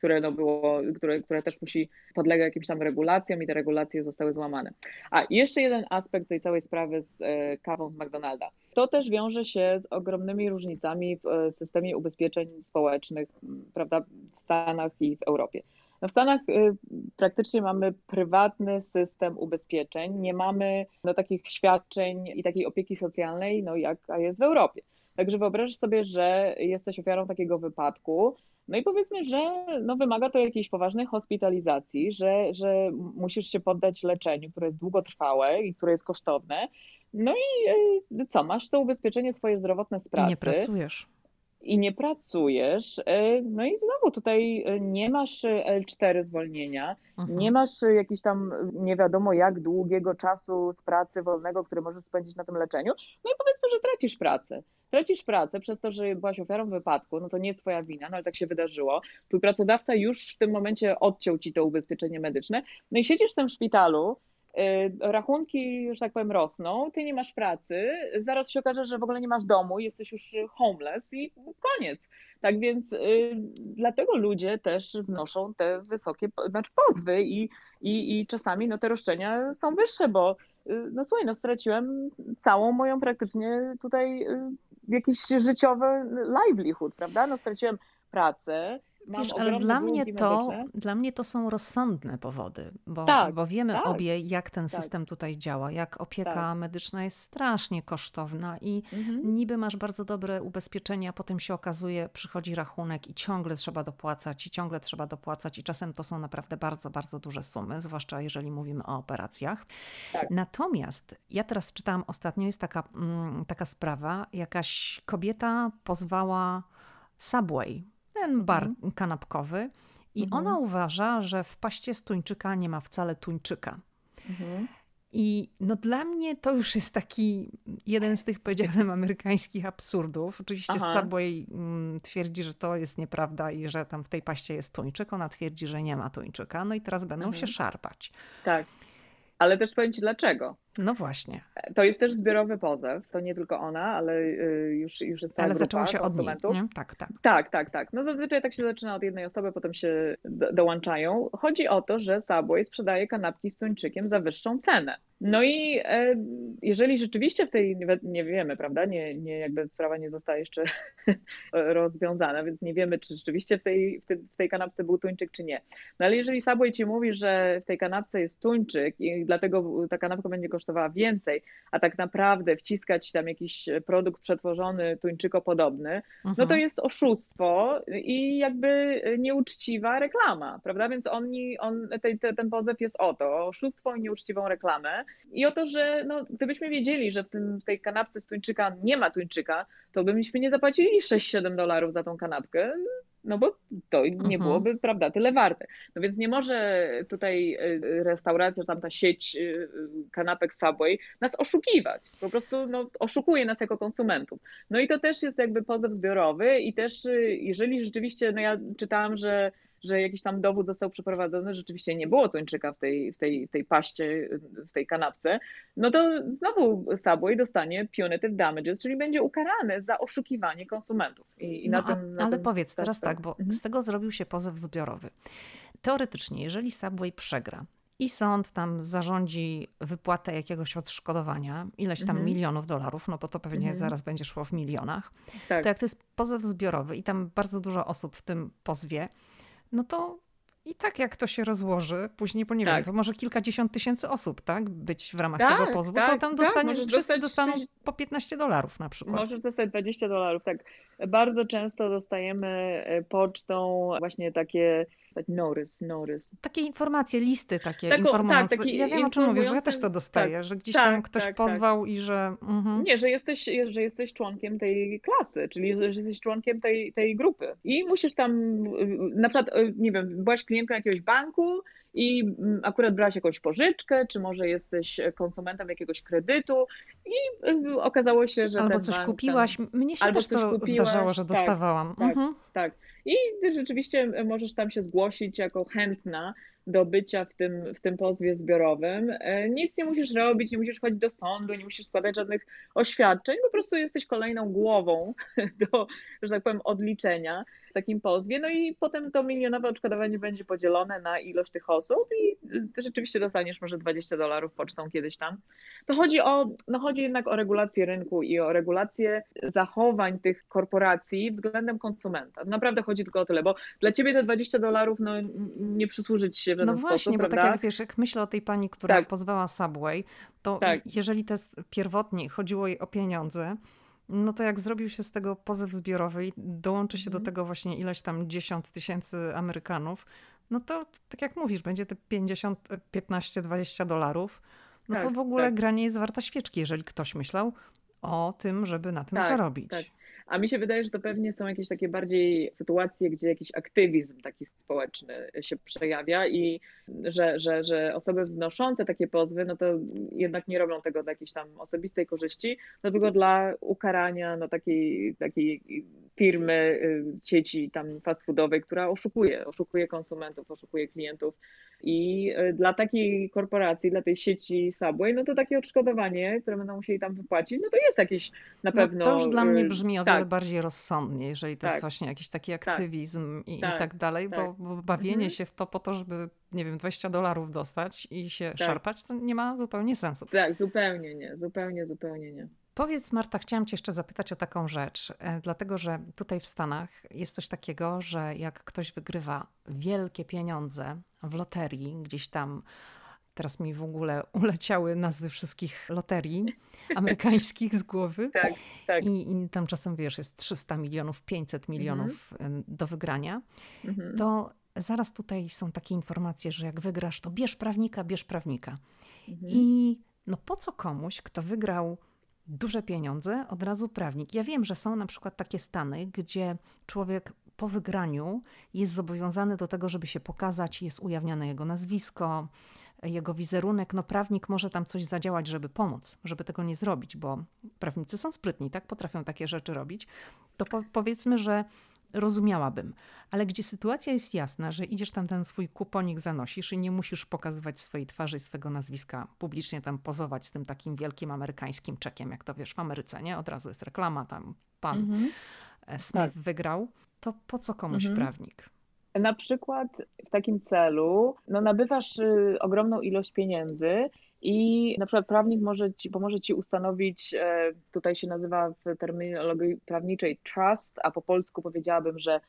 które, no było, które, które też musi podlegać jakimś tam regulacjom i te regulacje zostały złamane. A jeszcze jeden aspekt tej całej sprawy z e, kawą z McDonalda. To też wiąże się z ogromnymi różnicami w e, systemie ubezpieczeń społecznych, prawda, w Stanach i w Europie. No w Stanach e, praktycznie mamy prywatny system ubezpieczeń, nie mamy no, takich świadczeń i takiej opieki socjalnej, no, jaka jest w Europie. Także wyobraź sobie, że jesteś ofiarą takiego wypadku, no i powiedzmy, że no wymaga to jakiejś poważnej hospitalizacji, że, że musisz się poddać leczeniu, które jest długotrwałe i które jest kosztowne. No i y, co, masz to ubezpieczenie swoje zdrowotne z pracy. I nie pracujesz. I nie pracujesz, e, no i znowu tutaj e, nie masz L4 zwolnienia, mhm. nie masz jakiś tam nie wiadomo jak długiego czasu z pracy wolnego, który możesz spędzić na tym leczeniu, no i powiedzmy, że tracisz pracę. Tracisz pracę przez to, że byłaś ofiarą wypadku, no to nie jest twoja wina, no ale tak się wydarzyło. Twój pracodawca już w tym momencie odciął ci to ubezpieczenie medyczne, no i siedzisz w tym szpitalu, rachunki, że tak powiem, rosną, ty nie masz pracy, zaraz się okaże, że w ogóle nie masz domu, jesteś już homeless i koniec. Tak więc y, dlatego ludzie też wnoszą te wysokie, znaczy pozwy i, i, i czasami no, te roszczenia są wyższe, bo y, no słuchaj, no straciłem całą moją praktycznie tutaj jakiś życiowy livelihood, prawda? No straciłem pracę, Wiesz, ale dla mnie, to, dla mnie to są rozsądne powody, bo, tak, bo wiemy tak, obie, jak ten tak. system tutaj działa, jak opieka tak. medyczna jest strasznie kosztowna i mhm. niby masz bardzo dobre ubezpieczenia, potem się okazuje, przychodzi rachunek i ciągle trzeba dopłacać, i ciągle trzeba dopłacać, i czasem to są naprawdę bardzo, bardzo duże sumy, zwłaszcza jeżeli mówimy o operacjach. Tak. Natomiast ja teraz czytałam ostatnio, jest taka, mm, taka sprawa, jakaś kobieta pozwała Subway ten bar mhm. kanapkowy. I mhm. ona uważa, że w paście z tuńczyka nie ma wcale tuńczyka. Mhm. I no dla mnie to już jest taki jeden z tych, powiedziałbym, amerykańskich absurdów. Oczywiście Aha. Subway mm, twierdzi, że to jest nieprawda i że tam w tej paście jest tuńczyk. Ona twierdzi, że nie ma tuńczyka. No i teraz będą mhm. się szarpać. Tak. Ale też powiem Ci dlaczego. No właśnie. To jest też zbiorowy pozew. To nie tylko ona, ale y, już, już jest cała Ale zaczęło się od niej, nie? Tak, tak. Tak, tak, tak. No zazwyczaj tak się zaczyna od jednej osoby, potem się do, dołączają. Chodzi o to, że Subway sprzedaje kanapki z tuńczykiem za wyższą cenę. No i e, jeżeli rzeczywiście w tej, nie wiemy, prawda, nie, nie jakby sprawa nie została jeszcze rozwiązana, więc nie wiemy, czy rzeczywiście w tej, w, tej, w tej kanapce był tuńczyk, czy nie. No ale jeżeli Subway ci mówi, że w tej kanapce jest tuńczyk i dlatego ta kanapka będzie kosztowała więcej, a tak naprawdę wciskać tam jakiś produkt przetworzony tuńczykopodobny, mhm. no to mhm. jest oszustwo i jakby nieuczciwa reklama, prawda? Więc oni, on, te, ten pozew jest o to, oszustwo i nieuczciwą reklamę i o to, że no, gdybyśmy wiedzieli, że w, tym, w tej kanapce z tuńczyka nie ma tuńczyka, to byśmy nie zapłacili 6-7 dolarów za tą kanapkę, no bo to nie mhm. byłoby, prawda, tyle warte. No więc nie może tutaj y, restauracja, tam ta sieć y, kanapek Subway nas oszukiwać. Po prostu no, oszukuje nas jako konsumentów. No i to też jest jakby pozew zbiorowy i też y, jeżeli rzeczywiście, no ja czytałam, że że jakiś tam dowód został przeprowadzony, rzeczywiście nie było tuńczyka w tej, w tej, w tej paście, w tej kanapce, no to znowu Subway dostanie punitive damages, czyli będzie ukarane za oszukiwanie konsumentów. I, i no, na tym, na ale tym powiedz teraz tak, bo mhm. z tego zrobił się pozew zbiorowy. Teoretycznie, jeżeli Subway przegra i sąd tam zarządzi wypłatę jakiegoś odszkodowania, ileś tam mhm. milionów dolarów, no bo to pewnie mhm. zaraz będzie szło w milionach, tak. to jak to jest pozew zbiorowy i tam bardzo dużo osób w tym pozwie, no to i tak jak to się rozłoży, później, bo nie tak. wiem, to może kilkadziesiąt tysięcy osób, tak, być w ramach tak, tego pozwu, tak, to tam tak, dostanie, wszyscy dostać dostaną 6... po 15 dolarów na przykład. Możesz dostać 20 dolarów, tak. Bardzo często dostajemy e, pocztą właśnie takie notice, notice. Takie informacje, listy takie Taką, informujące. Tak, ja wiem o czym mówisz, bo ja też to dostaję, tak, że gdzieś tak, tam ktoś tak, pozwał i że... Mhm. Nie, że jesteś, że jesteś członkiem tej klasy, czyli że jesteś członkiem tej, tej grupy i musisz tam, na przykład, e, nie wiem, byłaś klientką jakiegoś banku i mm, akurat brałaś jakąś pożyczkę, czy może jesteś konsumentem jakiegoś kredytu i e, okazało się, że Albo coś kupiłaś. Tam, Mnie się też to kupiłaś, zdarzało, że tak, dostawałam. Tak, mhm. tak. I rzeczywiście możesz tam się zgłosić jako chętna do bycia w tym, w tym pozwie zbiorowym. E, nic nie musisz robić, nie musisz chodzić do sądu, nie musisz składać żadnych oświadczeń, po prostu jesteś kolejną głową do, że tak powiem, odliczenia w takim pozwie. No i potem to milionowe odszkodowanie będzie podzielone na ilość tych osób i ty rzeczywiście dostaniesz może 20 dolarów pocztą kiedyś tam. To chodzi o, no chodzi jednak o regulację rynku i o regulację zachowań tych korporacji względem konsumenta. Naprawdę chodzi tylko o tyle, bo dla ciebie te 20 dolarów no, nie przysłuży ci się w żaden No właśnie, sposób, bo tak jak wiesz, jak myślę o tej pani, która tak. pozwała Subway, to tak. jeżeli to jest pierwotnie chodziło jej o pieniądze, no to jak zrobił się z tego pozew zbiorowy i dołączy się mm. do tego właśnie ileś tam dziesiąt tysięcy Amerykanów, no to tak jak mówisz, będzie te 50, 15, 20 dolarów. No tak, to w ogóle tak. granie jest warta świeczki, jeżeli ktoś myślał o tym, żeby na tym tak, zarobić. A mi się wydaje, że to pewnie są jakieś takie bardziej sytuacje, gdzie jakiś aktywizm taki społeczny się przejawia i że, że, że osoby wnoszące takie pozwy, no to jednak nie robią tego dla jakiejś tam osobistej korzyści, no tylko dla ukarania no takiej, takiej firmy, y, sieci tam fast foodowej, która oszukuje, oszukuje konsumentów, oszukuje klientów. I y, dla takiej korporacji, dla tej sieci Subway, no to takie odszkodowanie, które będą musieli tam wypłacić, no to jest jakieś na pewno. No to już dla mnie y, brzmi o tak. wiele bardziej rozsądnie, jeżeli to tak. jest właśnie jakiś taki tak. aktywizm tak. I, tak. i tak dalej, tak. Bo, bo, bawienie mhm. się w to po to, żeby, nie wiem, 20 dolarów dostać i się tak. szarpać, to nie ma zupełnie sensu. Tak, zupełnie nie, zupełnie, zupełnie nie. Powiedz, Marta, chciałam Cię jeszcze zapytać o taką rzecz, e, dlatego że tutaj w Stanach jest coś takiego, że jak ktoś wygrywa wielkie pieniądze w loterii, gdzieś tam teraz mi w ogóle uleciały nazwy wszystkich loterii amerykańskich z głowy. Tak, tak. I, I, tam czasem, wiesz, jest 300 milionów, 500 milionów mhm. do wygrania. Mhm. To zaraz tutaj są takie informacje, że jak wygrasz, to bierz prawnika, bierz prawnika. Mhm. I no po co komuś, kto wygrał duże pieniądze, od razu prawnik. Ja wiem, że są na przykład takie stany, gdzie człowiek po wygraniu jest zobowiązany do tego, żeby się pokazać, jest ujawniane jego nazwisko, jego wizerunek. No prawnik może tam coś zadziałać, żeby pomóc, żeby tego nie zrobić, bo prawnicy są sprytni, tak? Potrafią takie rzeczy robić. To po powiedzmy, że rozumiałabym. Ale gdzie sytuacja jest jasna, że idziesz tam ten swój kuponik zanosisz i nie musisz pokazywać swojej twarzy i swego nazwiska, publicznie tam pozować z tym takim wielkim amerykańskim czekiem, jak to wiesz w Ameryce, nie? Od razu jest reklama, tam pan mhm. E, Smith tak. wygrał. To po co komuś mhm. prawnik? Na przykład w takim celu no, nabywasz y, ogromną ilość pieniędzy i na przykład prawnik może ci, pomoże ci ustanowić, e, tutaj się nazywa w terminologii prawniczej trust, a po polsku powiedziałabym, że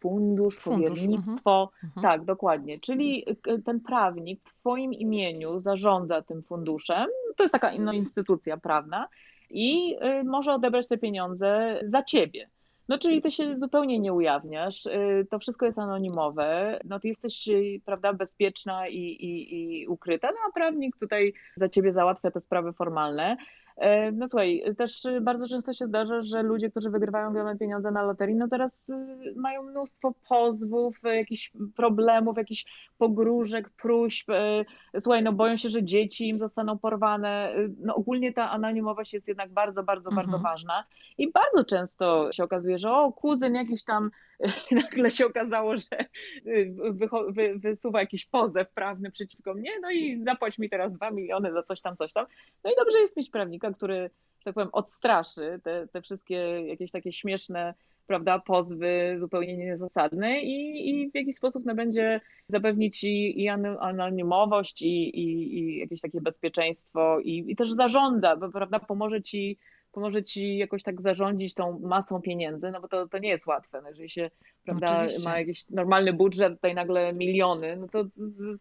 fundusz, fundusz powiernictwo. Uh -huh. Tak, dokładnie. Czyli ten prawnik w Twoim imieniu zarządza tym funduszem. To jest taka no, instytucja prawna i y, może odebrać te pieniądze za Ciebie. No, czyli ty się zupełnie nie ujawniasz, y, to wszystko jest anonimowe, no ty jesteś, y, prawda, bezpieczna i, i, i ukryta, no a prawnik tutaj za ciebie załatwia te sprawy formalne. E, no słuchaj, też bardzo często się zdarza, że ludzie, którzy wygrywają ogromne pieniądze na loterii, no zaraz y, mają mnóstwo pozwów, jakichś problemów, jakichś pogróżek, próśb. E, słuchaj, no boją się, że dzieci im zostaną porwane. E, no ogólnie ta anonimowość jest jednak bardzo, bardzo, mhm. bardzo ważna. I bardzo często się okazuje, że o, kuzyn jakiś tam nagle się okazało, że wy, wysuwa jakiś pozew prawny przeciwko mnie, no i zapłać mi teraz dwa miliony za coś tam, coś tam. No i dobrze jest mieć prawnika, który, że tak powiem, odstraszy te, te wszystkie jakieś takie śmieszne prawda, pozwy zupełnie niezasadne i, i w jakiś sposób no, będzie zapewnić ci i anonimowość, i, i, i jakieś takie bezpieczeństwo, i, i też zarządza, prawda, pomoże ci pomoże ci jakoś tak zarządzić tą masą pieniędzy, no bo to, to nie jest łatwe. No jeżeli się prawda, ma jakiś normalny budżet, tutaj nagle miliony, no to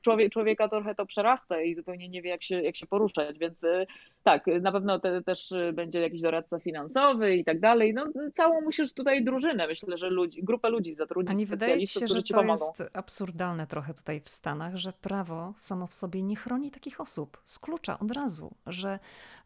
człowiek, człowieka trochę to przerasta i zupełnie nie wie, jak się, jak się poruszać, więc y, tak, na pewno te, też będzie jakiś doradca finansowy i tak dalej. No, całą musisz tutaj drużynę, myślę, że ludzi, grupę ludzi zatrudnić, A nie wydaje ci się, że to jest absurdalne trochę tutaj w Stanach, że prawo samo w sobie nie chroni takich osób z klucza od razu, że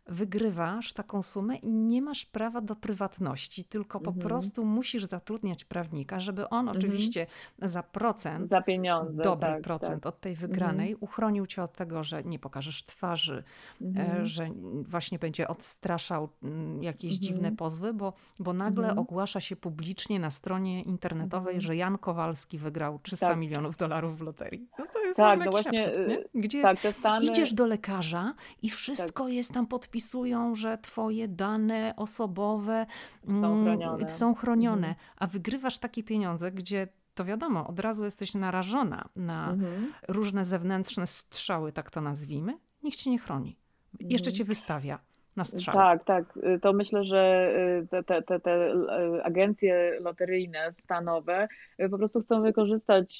wygrywasz taką sumę i nie masz prawa do prywatności, tylko po mhm. prostu musisz zatrudniać prawnika, żeby on mhm. oczywiście za procent, za pieniądze, dobry tak, procent tak. od tej wygranej mhm. uchronił cię od tego, że nie pokażesz twarzy, e, mhm. że właśnie będzie odstraszał mm, jakieś mhm. dziwne pozwy, bo, bo nagle mhm. ogłasza się publicznie na stronie internetowej, że Jan Kowalski wygrał 300 tak. milionów dolarów w loterii. No to jest tak, no właśnie, absurd? Y, Gdzie tak, jest, Stany... idziesz do lekarza i wszystko tak. jest tam podpisane wpisują, że twoje dane osobowe są mm, chronione, są chronione mhm. a wygrywasz takie pieniądze, gdzie to wiadomo, od razu jesteś narażona na mhm. różne zewnętrzne strzały, tak to nazwijmy, nikt cię nie chroni. Jeszcze mhm. cię wystawia na strzał. Tak, tak. Y, to myślę, że y, te, te, te, te y, agencje loteryjne stanowe po prostu chcą wykorzystać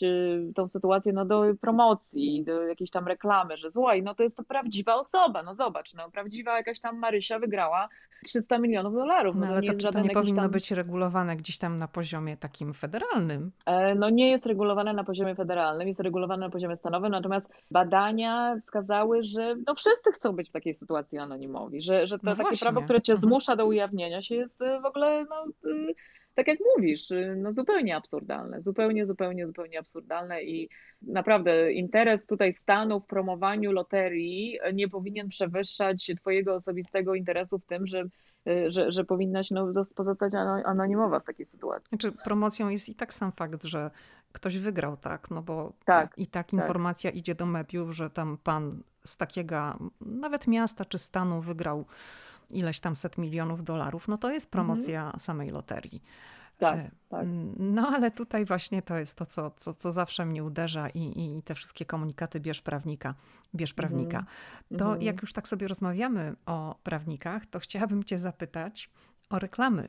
tą sytuację no, do promocji, do jakiejś tam reklamy, że słuchaj, no to jest to prawdziwa osoba, no zobacz, no prawdziwa jakaś tam Marysia wygrała 300 milionów dolarów. No, no ale to, to, to nie powinno tam... być regulowane gdzieś tam na poziomie takim federalnym? E, no nie jest regulowane na poziomie federalnym, jest regulowane na poziomie stanowym, natomiast badania wskazały, że no wszyscy chcą być w takiej sytuacji anonimowi, że, że, że to No takie właśnie. prawo, które cię Mhm. zmusza do ujawnienia się jest y, w ogóle, no, y, tak jak mówisz, y, no zupełnie absurdalne, zupełnie, zupełnie, zupełnie absurdalne i naprawdę interes tutaj stanu w promowaniu loterii nie powinien przewyższać twojego osobistego interesu w tym, że, że, że powinnaś no, zos- pozostać ano- anonimowa w takiej sytuacji. Znaczy, promocją jest i tak sam fakt, że ktoś wygrał, tak? No bo Tak, i tak informacja idzie do mediów, że tam pan z takiego nawet miasta czy stanu wygrał ileś tam set milionów dolarów, no to jest promocja samej loterii. Tak, E, tak. No ale tutaj właśnie to jest to, co, co, co zawsze mnie uderza i, i te wszystkie komunikaty bierz prawnika, bierz prawnika. To Mhm. jak już tak sobie rozmawiamy o prawnikach, to chciałabym cię zapytać o reklamy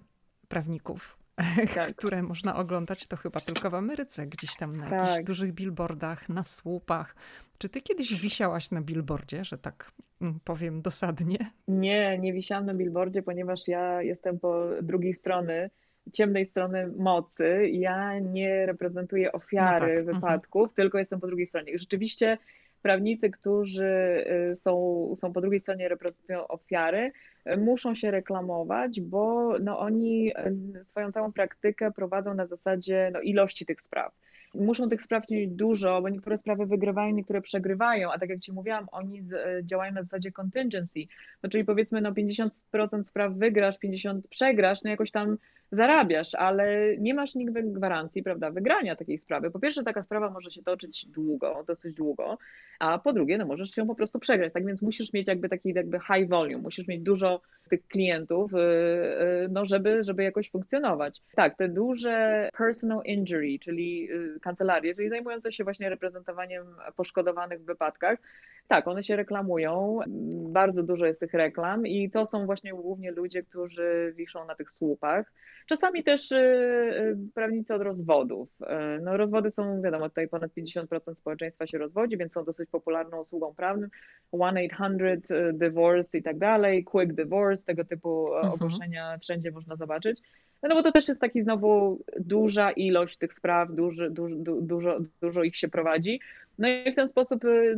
prawników, Tak. które można oglądać to chyba tylko w Ameryce, gdzieś tam na jakichś Tak. dużych billboardach, na słupach. Czy ty kiedyś wisiałaś na billboardzie, że tak mm, powiem dosadnie? Nie, nie wisiałam na billboardzie, ponieważ ja jestem po drugiej strony, ciemnej strony mocy. Ja nie reprezentuję ofiary No tak, mhm. wypadków, tylko jestem po drugiej stronie. Rzeczywiście prawnicy, którzy y, są, są po drugiej stronie, reprezentują ofiary, muszą się reklamować, bo no, oni y, swoją całą praktykę prowadzą na zasadzie no, ilości tych spraw. Muszą tych spraw mieć dużo, bo niektóre sprawy wygrywają, niektóre przegrywają, a tak jak Ci mówiłam, oni z, y, działają na zasadzie contingency, no czyli powiedzmy no 50% spraw wygrasz, 50% przegrasz, no jakoś tam zarabiasz, ale nie masz nigdy gwarancji, prawda, wygrania takiej sprawy. Po pierwsze, taka sprawa może się toczyć długo, dosyć długo, a po drugie, no możesz ją po prostu przegrać, tak więc musisz mieć jakby taki jakby high volume, musisz mieć dużo tych klientów, yy, yy, no żeby, żeby jakoś funkcjonować. Tak, te duże personal injury, czyli yy, kancelarie, czyli zajmujące się właśnie reprezentowaniem poszkodowanych w wypadkach, tak, one się reklamują, bardzo dużo jest tych reklam i to są właśnie głównie ludzie, którzy wiszą na tych słupach. Czasami też y, y, prawnicy od rozwodów. Y, No, rozwody są, wiadomo, tutaj ponad 50% społeczeństwa się rozwodzi, więc są dosyć popularną usługą prawną. 1-800 divorce i tak dalej, quick divorce, tego typu Mhm. ogłoszenia wszędzie można zobaczyć. No bo to też jest taki znowu duża ilość tych spraw, duży, duży, du, dużo, dużo ich się prowadzi. No i w ten sposób y,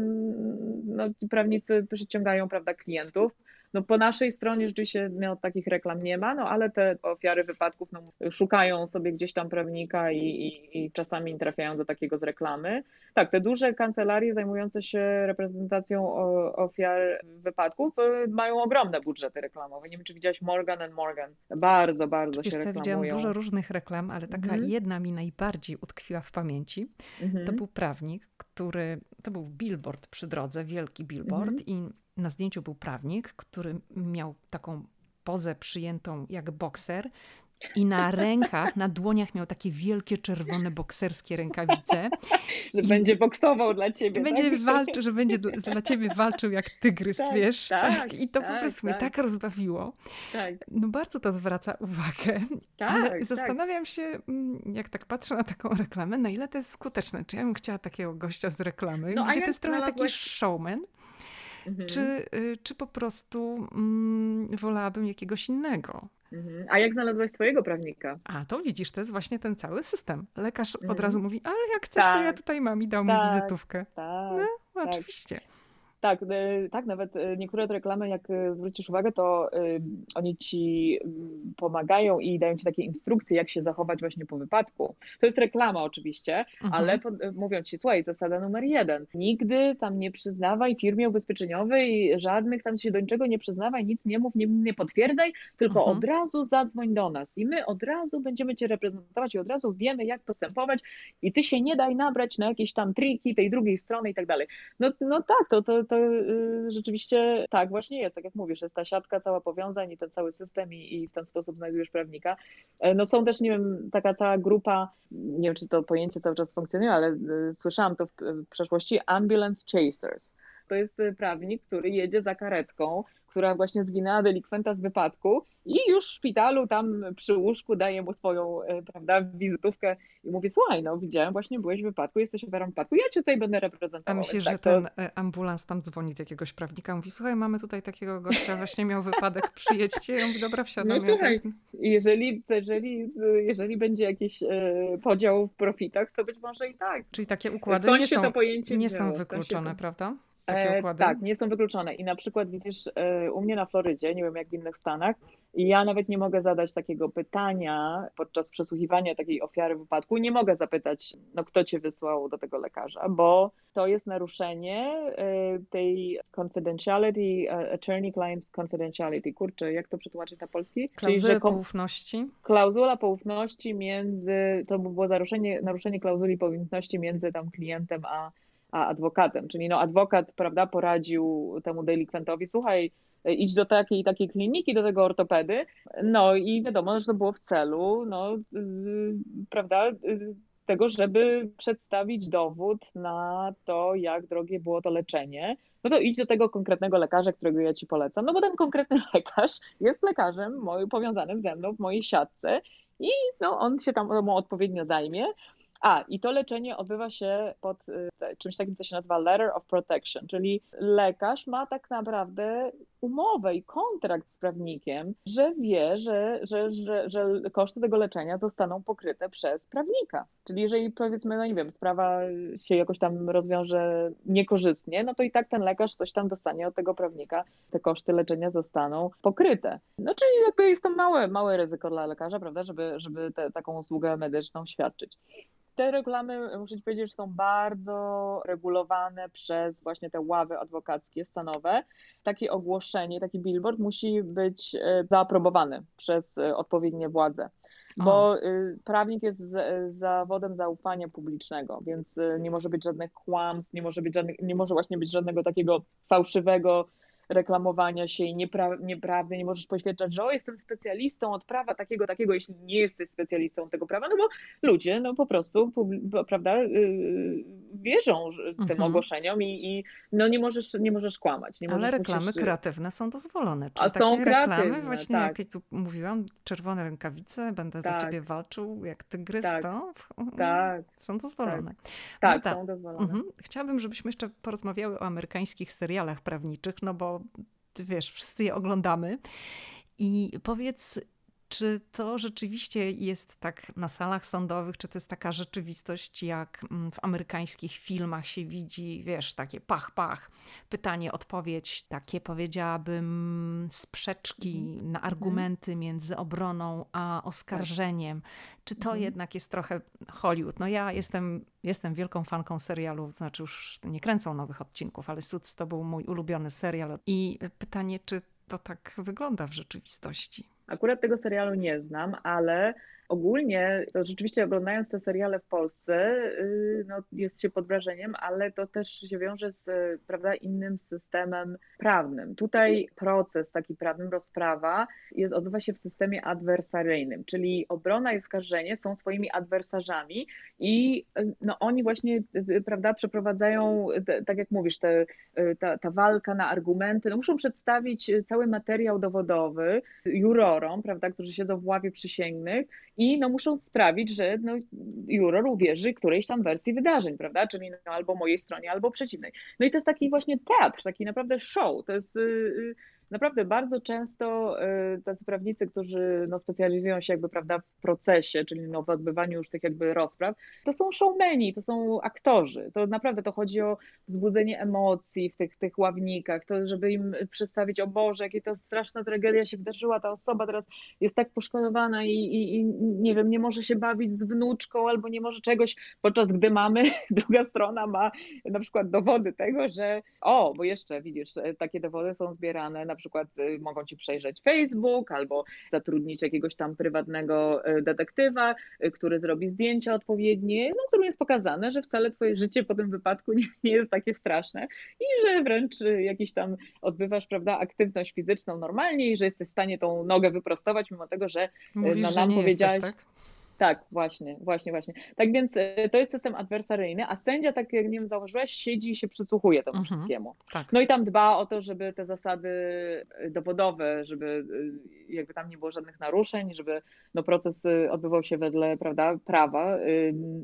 no, prawnicy przyciągają prawda, klientów. No po naszej stronie rzeczywiście no, takich reklam nie ma, no ale te ofiary wypadków no, szukają sobie gdzieś tam prawnika i, i, i czasami trafiają do takiego z reklamy. Tak, te duże kancelarie zajmujące się reprezentacją ofiar wypadków y, mają ogromne budżety reklamowe. Nie wiem, czy widziałaś Morgan and Morgan. Bardzo, bardzo Wiesz się co, ja widziałam reklamują. dużo różnych reklam, ale taka Mhm. jedna mi najbardziej utkwiła w pamięci. Mhm. To był prawnik, który, to był billboard przy drodze, wielki billboard Mhm. i na zdjęciu był prawnik, który miał taką pozę przyjętą jak bokser i na rękach, na dłoniach miał takie wielkie czerwone bokserskie rękawice Że i- będzie boksował dla ciebie. i będzie tak? walczył, że będzie dla, ciebie walczył jak tygrys, Tak, wiesz? tak, I to po tak, prostu mnie tak. tak rozbawiło. Tak, No bardzo to zwraca uwagę, tak, ale tak. zastanawiam się, mm, jak tak patrzę na taką reklamę, na ile to jest skuteczne. Czy ja bym chciała takiego gościa z reklamy, No, gdzie to jest trochę taki showman, Mhm. czy, y, czy po prostu mm, wolałabym jakiegoś innego? Mhm. A jak znalazłaś swojego prawnika? A to widzisz, to jest właśnie ten cały system. Lekarz od Mhm. razu mówi, ale jak chcesz, to ja Tak. tutaj mam i dał mi Tak. wizytówkę. Tak. No, tak. oczywiście. Tak, e, tak, nawet e, niektóre te reklamy, jak e, zwrócisz uwagę, to oni ci pomagają i dają ci takie instrukcje, jak się zachować właśnie po wypadku. To jest reklama oczywiście, Mhm. ale pod, e, mówią ci, słuchaj, zasada numer jeden, nigdy tam nie przyznawaj firmie ubezpieczeniowej żadnych, tam się do niczego nie przyznawaj, nic nie mów, nie, nie potwierdzaj, tylko Mhm. od razu zadzwoń do nas i my od razu będziemy cię reprezentować i od razu wiemy, jak postępować i ty się nie daj nabrać na jakieś tam triki tej drugiej strony i tak dalej. No, no tak, to, to, to y, rzeczywiście tak właśnie jest, tak jak mówisz, jest ta siatka cała powiązań i ten cały system i, i w ten sposób znajdujesz prawnika. E, No są też, nie wiem, taka cała grupa, nie wiem, czy to pojęcie cały czas funkcjonuje, ale y, słyszałam to w, w przeszłości, ambulance chasers. To jest y, prawnik, który jedzie za karetką, która właśnie zwinęła delikwenta z wypadku i już w szpitalu tam przy łóżku daje mu swoją, e, prawda, wizytówkę i mówi, słuchaj, no widziałem, właśnie byłeś w wypadku, jesteś ofiarą wypadku, ja cię tutaj będę reprezentował. A myślisz, Więc że tak, to- ten e, ambulans tam dzwoni do jakiegoś prawnika, mówi, słuchaj, mamy tutaj takiego gościa, właśnie miał wypadek, przyjedźcie. Ja mówię, dobra, wsiadam. No słuchaj, tak- Jeżeli, jeżeli, jeżeli będzie jakiś e, podział w profitach, to być może i tak. Czyli takie układy Skąd nie są, nie wzięło? są wykluczone, prawda? Takie układy? tak, nie są wykluczone. I na przykład widzisz, e, u mnie na Florydzie, nie wiem jak w innych Stanach, ja nawet nie mogę zadać takiego pytania podczas przesłuchiwania takiej ofiary wypadku. Nie mogę zapytać, no kto cię wysłał do tego lekarza, bo to jest naruszenie e, tej confidentiality, attorney-client confidentiality. Kurczę, jak to przetłumaczyć na polski? Klauzula poufności. Klauzula poufności między, to by było naruszenie, naruszenie klauzuli poufności między tam klientem a a adwokatem. Czyli no adwokat, prawda, poradził temu delikwentowi, słuchaj, idź do takiej takiej kliniki, do tego ortopedy. No i wiadomo, że to było w celu, no, prawda, tego, żeby przedstawić dowód na to, jak drogie było to leczenie. No to idź do tego konkretnego lekarza, którego ja ci polecam. No bo ten konkretny lekarz jest lekarzem moim, powiązanym ze mną w mojej siatce i no, on się tam odpowiednio zajmie. A, i to leczenie odbywa się pod y, czymś takim, co się nazywa Letter of Protection, czyli lekarz ma tak naprawdę umowę i kontrakt z prawnikiem, że wie, że, że, że, że koszty tego leczenia zostaną pokryte przez prawnika. Czyli jeżeli powiedzmy, no nie wiem, sprawa się jakoś tam rozwiąże niekorzystnie, no to i tak ten lekarz coś tam dostanie od tego prawnika, te koszty leczenia zostaną pokryte. No czyli jakby jest to małe, małe ryzyko dla lekarza, prawda, żeby, żeby te, taką usługę medyczną świadczyć te reklamy, muszę ci powiedzieć, że są bardzo regulowane przez właśnie te ławy adwokackie stanowe. Takie ogłoszenie, taki billboard musi być e, zaaprobowany przez e, odpowiednie władze. Bo prawnik jest zawodem zaufania publicznego, więc nie może być żadnych kłamstw, nie może być żadnych, nie może właśnie być żadnego takiego fałszywego reklamowania się i niepra nieprawdy, nie możesz poświadczać, że o, jestem specjalistą od prawa takiego, takiego, jeśli nie jesteś specjalistą tego prawa, no bo ludzie, no po prostu, prawda, yy, wierzą tym mhm. ogłoszeniom i, i, no nie możesz, nie możesz kłamać. Nie Ale możesz reklamy musisz... kreatywne są dozwolone. Czyli A są reklamy, właśnie tak. jak tu mówiłam, czerwone rękawice, będę tak. za ciebie walczył jak tygrys, tak. to tak. są dozwolone. Tak, tak są dozwolone. Mhm. Chciałabym, żebyśmy jeszcze porozmawiały o amerykańskich serialach prawniczych, no bo wiesz, wszyscy je oglądamy. I powiedz, czy to rzeczywiście jest tak na salach sądowych, czy to jest taka rzeczywistość, jak mm, w amerykańskich filmach się widzi, wiesz, takie pach, pach, pytanie, odpowiedź, takie powiedziałabym sprzeczki mhm. na argumenty między obroną a oskarżeniem. Czy to mhm. jednak jest trochę Hollywood? No ja jestem, jestem wielką fanką serialu, znaczy już nie kręcą nowych odcinków, ale Suits to był mój ulubiony serial. I pytanie, czy to tak wygląda w rzeczywistości? Akurat tego serialu nie znam, ale ogólnie to rzeczywiście oglądając te seriale w Polsce, y, no, jest się pod wrażeniem, ale to też się wiąże z prawda, innym systemem prawnym. Tutaj proces taki prawny, rozprawa jest, odbywa się w systemie adwersaryjnym, czyli obrona i oskarżenie są swoimi adwersarzami i no, oni właśnie prawda, przeprowadzają, tak jak mówisz, te, ta, ta walka na argumenty, no, muszą przedstawić cały materiał dowodowy jurorom, prawda, którzy siedzą w ławie przysięgnych i no, muszą sprawić, że no, juror uwierzy którejś tam wersji wydarzeń, prawda? Czyli no, albo mojej stronie, albo przeciwnej. No i to jest taki właśnie teatr, taki naprawdę show. To jest yy, naprawdę bardzo często y, tacy prawnicy, którzy no, specjalizują się jakby, prawda, w procesie, czyli no, w odbywaniu już tych jakby rozpraw, to są showmeni, to są aktorzy. To naprawdę to chodzi o wzbudzenie emocji w tych, tych ławnikach, to żeby im przedstawić, o Boże, jakie to straszna tragedia się wydarzyła, ta osoba teraz jest tak poszkodowana i, i, i nie wiem, nie może się bawić z wnuczką albo nie może czegoś, podczas gdy mamy, druga strona ma na przykład dowody tego, że o, bo jeszcze widzisz, takie dowody są zbierane na przykład y, mogą ci przejrzeć Facebook albo zatrudnić jakiegoś tam prywatnego y, detektywa, y, który zrobi zdjęcia odpowiednie, no którym jest pokazane, że wcale twoje życie po tym wypadku nie, nie jest takie straszne i że wręcz jakiś tam odbywasz, prawda, aktywność fizyczną normalnie i że jesteś w stanie tą nogę wyprostować, mimo tego, że Mówisz, no, nam że powiedziałeś. Jesteś, tak? Tak, właśnie, właśnie, właśnie. Tak więc e, to jest system adwersaryjny, a sędzia, tak jak nie wiem, zauważyłeś, siedzi i się przysłuchuje temu mhm, wszystkiemu. Tak. No i tam dba o to, żeby te zasady e, dowodowe, żeby e, jakby tam nie było żadnych naruszeń, żeby no, proces odbywał się wedle prawda, prawa,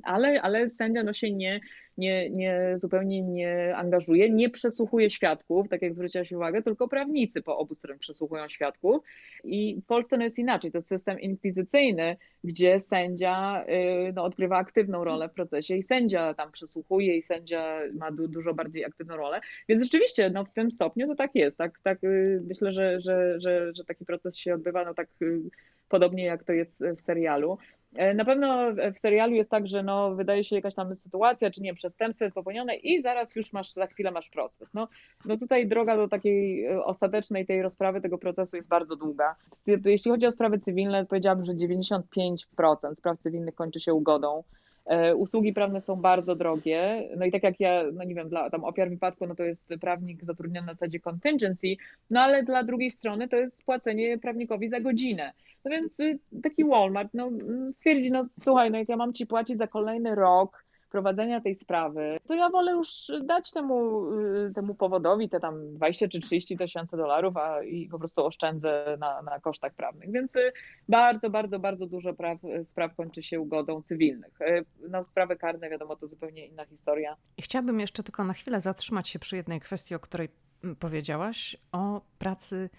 ale, ale sędzia no, się nie nie, nie, zupełnie nie angażuje, nie przesłuchuje świadków, tak jak zwróciłaś uwagę, tylko prawnicy po obu stronach przesłuchują świadków. I w Polsce no jest inaczej, to jest system inkwizycyjny, gdzie sędzia y, no, odgrywa aktywną rolę w procesie i sędzia tam przesłuchuje i sędzia ma du dużo bardziej aktywną rolę. Więc rzeczywiście no, w tym stopniu to tak jest. Tak, tak, y, myślę, że, że, że, że taki proces się odbywa no, tak y, podobnie jak to jest w serialu. E, na pewno w serialu jest tak, że no, wydaje się jakaś tam sytuacja, czy nie, przestępstwo jest popełnione i zaraz już masz, za chwilę masz proces. No, no tutaj droga do takiej e, ostatecznej tej rozprawy, tego procesu jest bardzo długa. Jeśli chodzi o sprawy cywilne, powiedziałabym, że 95% spraw cywilnych kończy się ugodą. E, usługi prawne są bardzo drogie. No i tak jak ja, no nie wiem, dla tam ofiar wypadku, no to jest prawnik zatrudniony na zasadzie contingency, no ale dla drugiej strony to jest płacenie prawnikowi za godzinę. No więc y, taki Walmart no, stwierdzi, no słuchaj, no jak ja mam ci płacić za kolejny rok, prowadzenia tej sprawy, to ja wolę już dać temu, y, temu powodowi te tam 20 czy 30 tysięcy dolarów, a i po prostu oszczędzę na, na kosztach prawnych. Więc y, bardzo, bardzo, bardzo dużo praw, spraw kończy się ugodą cywilnych. Y, no, sprawy karne, wiadomo, to zupełnie inna historia. Chciałabym jeszcze tylko na chwilę zatrzymać się przy jednej kwestii, o której mm, powiedziałaś, o pracy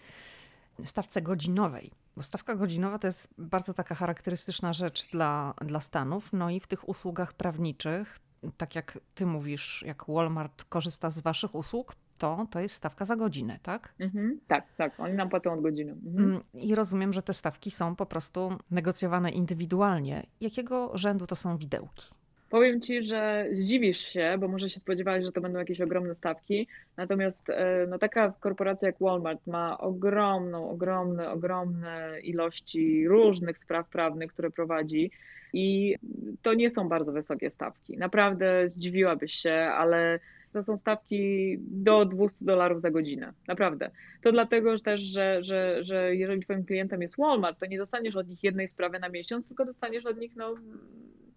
stawce godzinowej. Bo stawka godzinowa to jest bardzo taka charakterystyczna rzecz dla, dla Stanów. No i w tych usługach prawniczych, tak jak ty mówisz, jak Walmart korzysta z waszych usług, to to jest stawka za godzinę, tak? Mhm, tak, tak. Oni nam płacą od godziny. Mhm. Mm, I rozumiem, że te stawki są po prostu negocjowane indywidualnie. Jakiego rzędu to są widełki? Powiem ci, że zdziwisz się, bo może się spodziewałeś, że to będą jakieś ogromne stawki. Natomiast e, no, taka korporacja jak Walmart ma ogromną, ogromne, ogromne ilości różnych spraw prawnych, które prowadzi. I to nie są bardzo wysokie stawki. Naprawdę zdziwiłabyś się, ale to są stawki do 200 dolarów za godzinę. Naprawdę. To dlatego że też, że, że, że jeżeli twoim klientem jest Walmart, to nie dostaniesz od nich jednej sprawy na miesiąc, tylko dostaniesz od nich no,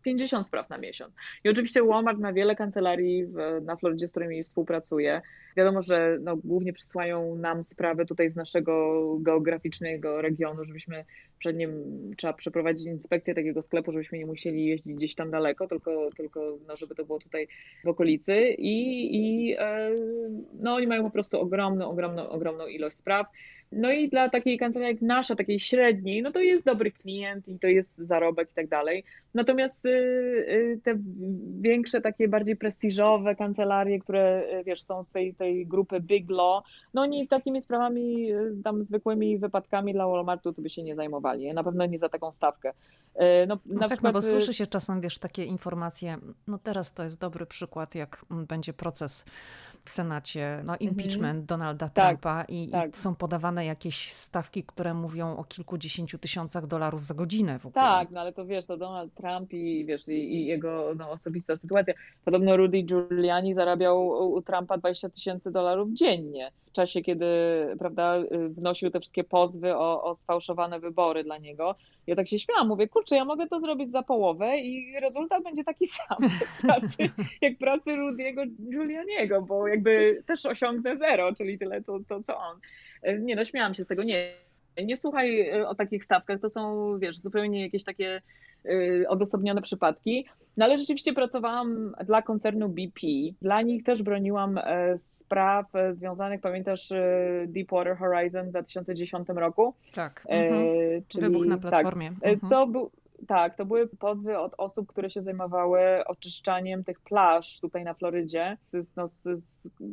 50 spraw na miesiąc. I oczywiście Walmart ma wiele kancelarii w, na Florydzie, z którymi współpracuje. Wiadomo, że no, głównie przysyłają nam sprawy tutaj z naszego geograficznego regionu, żebyśmy przed nim trzeba przeprowadzić inspekcję takiego sklepu, żebyśmy nie musieli jeździć gdzieś tam daleko, tylko, tylko no, żeby to było tutaj w okolicy. I, i e, no, oni mają po prostu ogromną, ogromną, ogromną ilość spraw. No i dla takiej kancelarii jak nasza, takiej średniej, no to jest dobry klient i to jest zarobek i tak dalej. Natomiast y, y, te większe, takie bardziej prestiżowe kancelarie, które y, wiesz, są z tej, tej grupy Big Law, no oni takimi sprawami, tam zwykłymi wypadkami dla Walmartu to by się nie zajmowali. Na pewno nie za taką stawkę. No, no tak, przykład... no bo słyszy się czasem, wiesz, takie informacje, no teraz to jest dobry przykład, jak będzie proces w Senacie, no impeachment mhm. Donalda tak, Trumpa i, tak. i, są podawane jakieś stawki, które mówią o kilkudziesięciu tysiącach dolarów za godzinę w ogóle. Tak, no ale to wiesz, to Donald Trump i wiesz, i, i jego no, osobista sytuacja. Podobno Rudy Giuliani zarabiał u Trumpa 20 tysięcy dolarów dziennie w czasie, kiedy prawda, wnosił te wszystkie pozwy o, o sfałszowane wybory dla niego. Ja tak się śmiałam, mówię, kurczę, ja mogę to zrobić za połowę i rezultat będzie taki sam jak pracy, jak pracy Rudiego Giulianiego, bo jakby też osiągnę zero, czyli tyle to, to co on. Nie no, śmiałam się z tego, nie, nie słuchaj o takich stawkach, to są, wiesz, zupełnie jakieś takie Y, odosobnione przypadki. No ale rzeczywiście pracowałam dla koncernu BP. Dla nich też broniłam e, spraw e, związanych, pamiętasz e, Deepwater Horizon w 2010 roku? Tak. Mhm. Czyli, Wybuch na tak. platformie. Tak, mhm. To był, tak, to były pozwy od osób, które się zajmowały oczyszczaniem tych plaż tutaj na Florydzie, z, no, z, z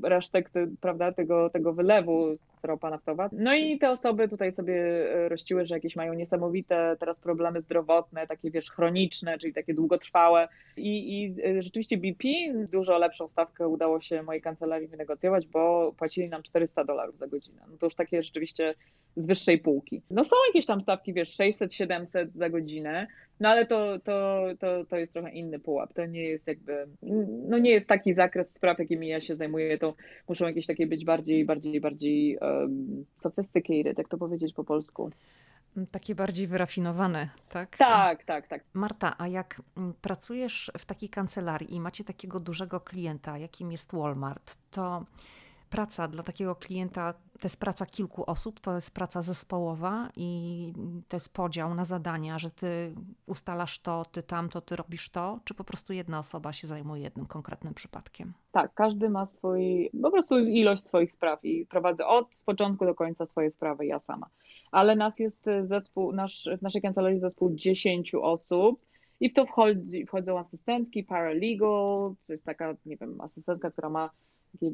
resztek te, prawda, tego, tego wylewu ropa naftowa. No i te osoby tutaj sobie e, rościły, że jakieś mają niesamowite teraz problemy zdrowotne, takie wiesz, chroniczne, czyli takie długotrwałe. I, i e, rzeczywiście BP dużo lepszą stawkę udało się mojej kancelarii wynegocjować, bo płacili nam 400 dolarów za godzinę. No to już takie rzeczywiście z wyższej półki. No są jakieś tam stawki, wiesz, 600-700 za godzinę, no ale to, to, to, to jest trochę inny pułap. To nie jest jakby, no nie jest taki zakres spraw, jakimi ja się zajmuję, to muszą jakieś takie być bardziej, bardziej, bardziej um, sophisticated, jak to powiedzieć po polsku. Takie bardziej wyrafinowane, tak? Tak, tak, tak. Marta, a jak mm, pracujesz w takiej kancelarii i macie takiego dużego klienta, jakim jest Walmart, to praca dla takiego klienta to jest praca kilku osób, to jest praca zespołowa i to jest podział na zadania, że ty ustalasz to, ty tamto, ty robisz to, czy po prostu jedna osoba się zajmuje jednym konkretnym przypadkiem? Tak, każdy ma swój, po prostu ilość swoich spraw i prowadzę od początku do końca swoje sprawy ja sama. Ale nas jest zespół, nasz, w naszej kancelarii zespół 10 osób i w to wchodzi, wchodzą asystentki, paralegal, to jest taka, nie wiem, asystentka, która ma takie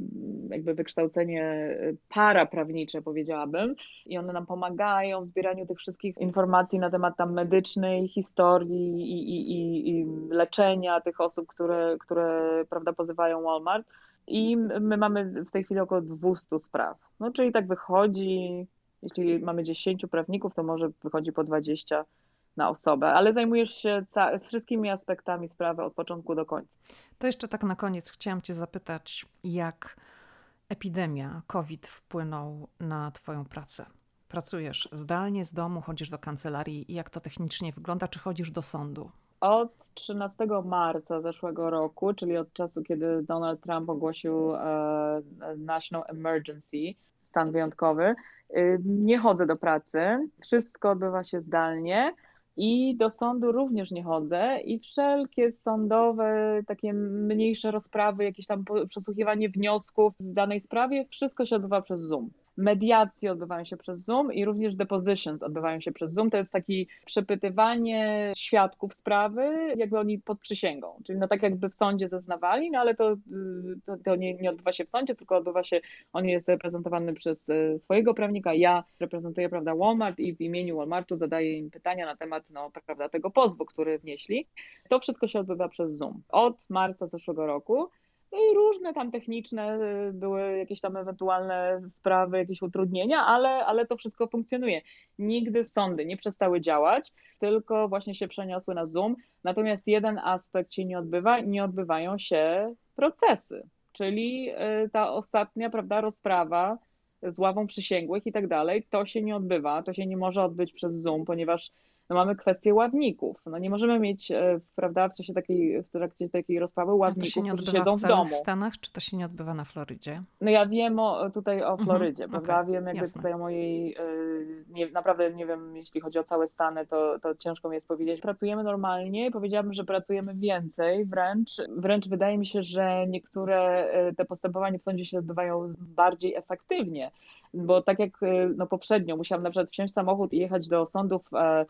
jakby wykształcenie paraprawnicze, powiedziałabym, i one nam pomagają w zbieraniu tych wszystkich informacji na temat tam medycznej, historii i, i, i, i leczenia tych osób, które, które prawda, pozywają Walmart. I my mamy w tej chwili około 200 spraw. No, czyli tak wychodzi, jeśli mamy 10 prawników, to może wychodzi po 20 na osobę, ale zajmujesz się z wszystkimi aspektami sprawy od początku do końca. To jeszcze tak na koniec chciałam Cię zapytać, jak epidemia COVID wpłynął na Twoją pracę? Pracujesz zdalnie z domu, chodzisz do kancelarii. Jak to technicznie wygląda? Czy chodzisz do sądu? Od 13 marca zeszłego roku, czyli od czasu, kiedy Donald Trump ogłosił e, National Emergency, stan wyjątkowy, y, nie chodzę do pracy. Wszystko odbywa się zdalnie. I do sądu również nie chodzę i wszelkie sądowe, takie mniejsze rozprawy, jakieś tam przesłuchiwanie wniosków w danej sprawie, wszystko się odbywa przez Zoom mediacje odbywają się przez Zoom i również depositions odbywają się przez Zoom. To jest takie przepytywanie świadków sprawy, jakby oni pod przysięgą. Czyli no tak jakby w sądzie zeznawali, no ale to, to, to nie, nie, odbywa się w sądzie, tylko odbywa się, on jest reprezentowany przez e, swojego prawnika, ja reprezentuję, prawda, Walmart i w imieniu Walmartu zadaję im pytania na temat, no, prawda, tego pozwu, który wnieśli. To wszystko się odbywa przez Zoom. Od marca zeszłego roku i różne tam techniczne y, były jakieś tam ewentualne sprawy, jakieś utrudnienia, ale, ale to wszystko funkcjonuje. Nigdy sądy nie przestały działać, tylko właśnie się przeniosły na Zoom. Natomiast jeden aspekt się nie odbywa, nie odbywają się procesy, czyli y, ta ostatnia, prawda, rozprawa z ławą przysięgłych i tak dalej, to się nie odbywa, to się nie może odbyć przez Zoom, ponieważ no mamy kwestię ławników. No nie możemy mieć, e, prawda, w czasie takiej, w trakcie takiej rozprawy ławników, którzy siedzą w, w domu. w Stanach, czy to się nie odbywa na Florydzie? No ja wiem o, tutaj o mhm, Florydzie, mhm, prawda? Okay, wiem jakby jasne. tutaj o mojej, e, nie, naprawdę nie wiem, jeśli chodzi o całe Stany, to, to ciężko mi jest powiedzieć. Pracujemy normalnie, powiedziałabym, że pracujemy więcej, wręcz, wręcz wydaje mi się, że niektóre e, te postępowania w sądzie się odbywają bardziej efektywnie bo tak jak no, poprzednio musiałam na przykład wsiąść samochód i jechać do sądów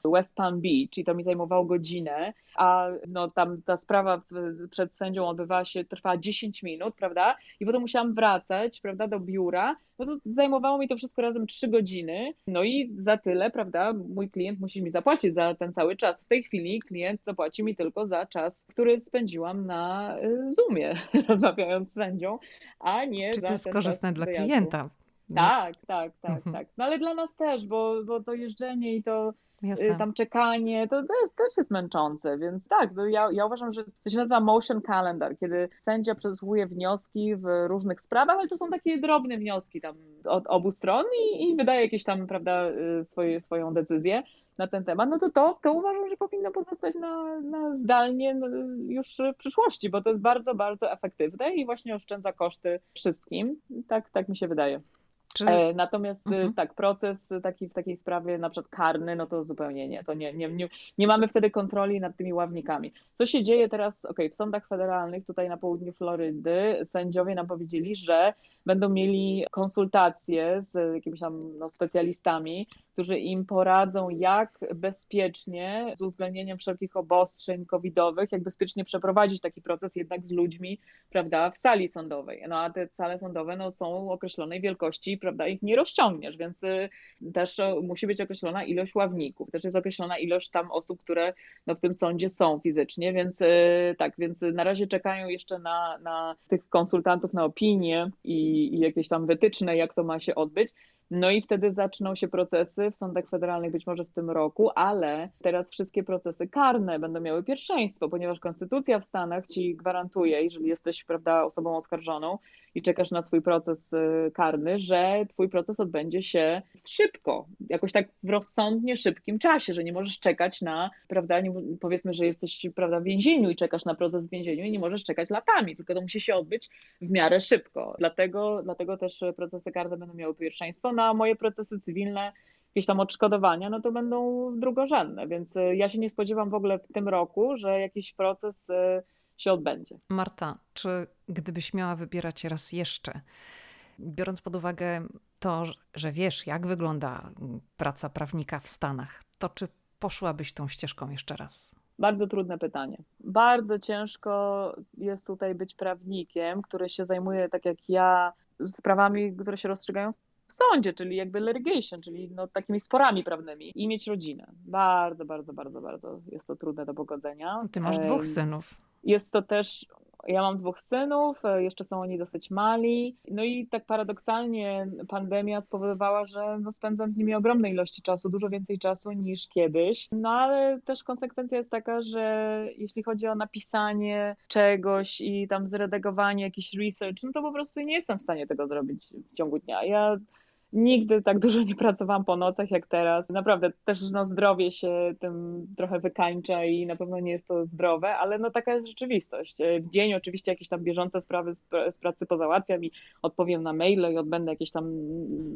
West Palm Beach i to mi zajmowało godzinę, a no tam ta sprawa przed sędzią odbywała się, trwała 10 minut, prawda? I potem musiałam wracać, prawda, do biura, no to zajmowało mi to wszystko razem 3 godziny, no i za tyle, prawda, mój klient musi mi zapłacić za ten cały czas. W tej chwili klient zapłaci mi tylko za czas, który spędziłam na y, Zoomie, rozmawiając z sędzią, a nie Czy za to jest korzystne dla klienta? Tak, tak, tak, mhm. tak. No ale dla nas też, bo, bo to jeżdżenie i to Jasne. tam czekanie, to też, też jest męczące, więc tak, no ja, ja uważam, że to się nazywa motion calendar, kiedy sędzia przesłuchuje wnioski w różnych sprawach, ale to są takie drobne wnioski tam od obu stron i, i wydaje jakieś tam, prawda, y, swoje, swoją decyzję na ten temat, no to, to to uważam, że powinno pozostać na, na zdalnie no, już w przyszłości, bo to jest bardzo, bardzo efektywne i właśnie oszczędza koszty wszystkim. Tak, tak mi się wydaje. Czyli... E, natomiast y, mhm. tak, proces taki w takiej sprawie na przykład karny, no to zupełnie nie. To nie, nie, nie, nie mamy wtedy kontroli nad tymi ławnikami. Co się dzieje teraz, ok, w sądach federalnych tutaj na południu Florydy sędziowie nam powiedzieli, że będą mieli konsultacje z jakimiś tam no, specjalistami, którzy im poradzą, jak bezpiecznie, z uwzględnieniem wszelkich obostrzeń covidowych, jak bezpiecznie przeprowadzić taki proces jednak z ludźmi, prawda, w sali sądowej. No a te sale sądowe no, są określonej wielkości, prawda, ich nie rozciągniesz, więc y, też musi być określona ilość ławników, też jest określona ilość tam osób, które no, w tym sądzie są fizycznie, więc y, tak, więc na razie czekają jeszcze na, na tych konsultantów na opinię i, i jakieś tam wytyczne, jak to ma się odbyć. No i wtedy zaczną się procesy w sądach federalnych być może w tym roku, ale teraz wszystkie procesy karne będą miały pierwszeństwo, ponieważ konstytucja w Stanach ci gwarantuje, jeżeli jesteś prawda, osobą oskarżoną i czekasz na swój proces y, karny, że twój proces odbędzie się szybko, jakoś tak w rozsądnie szybkim czasie, że nie możesz czekać na, prawda, nie, powiedzmy, że jesteś prawda, w więzieniu i czekasz na proces w więzieniu i nie możesz czekać latami, tylko to musi się odbyć w miarę szybko. Dlatego, dlatego też procesy karne będą miały pierwszeństwo. No a moje procesy cywilne, jakieś tam odszkodowania, no to będą drugorzędne, więc y, ja się nie spodziewam w ogóle w tym roku, że jakiś proces y, się odbędzie. Marta, czy gdybyś miała wybierać raz jeszcze, biorąc pod uwagę to, że wiesz, jak wygląda praca prawnika w Stanach, to czy poszłabyś tą ścieżką jeszcze raz? Bardzo trudne pytanie. Bardzo ciężko jest tutaj być prawnikiem, który się zajmuje, tak jak ja, sprawami, które się rozstrzygają w sądzie, czyli jakby litigation, czyli no, takimi sporami prawnymi i mieć rodzinę. Bardzo, bardzo, bardzo, bardzo jest to trudne do pogodzenia. Ty masz dwóch synów. Jest to też ja mam dwóch synów, e, jeszcze są oni dosyć mali. No i tak paradoksalnie pandemia spowodowała, że no spędzam z nimi ogromne ilości czasu, dużo więcej czasu niż kiedyś. No ale też konsekwencja jest taka, że jeśli chodzi o napisanie czegoś i tam zredagowanie, jakiś research, no to po prostu nie jestem w stanie tego zrobić w ciągu dnia. Ja Nigdy tak dużo nie pracowałam po nocach jak teraz. Naprawdę też no, zdrowie się tym trochę wykańcza i na pewno nie jest to zdrowe, ale no taka jest rzeczywistość. W dzień oczywiście jakieś tam bieżące sprawy z, pracy pozałatwiam i odpowiem na maile i odbędę jakieś tam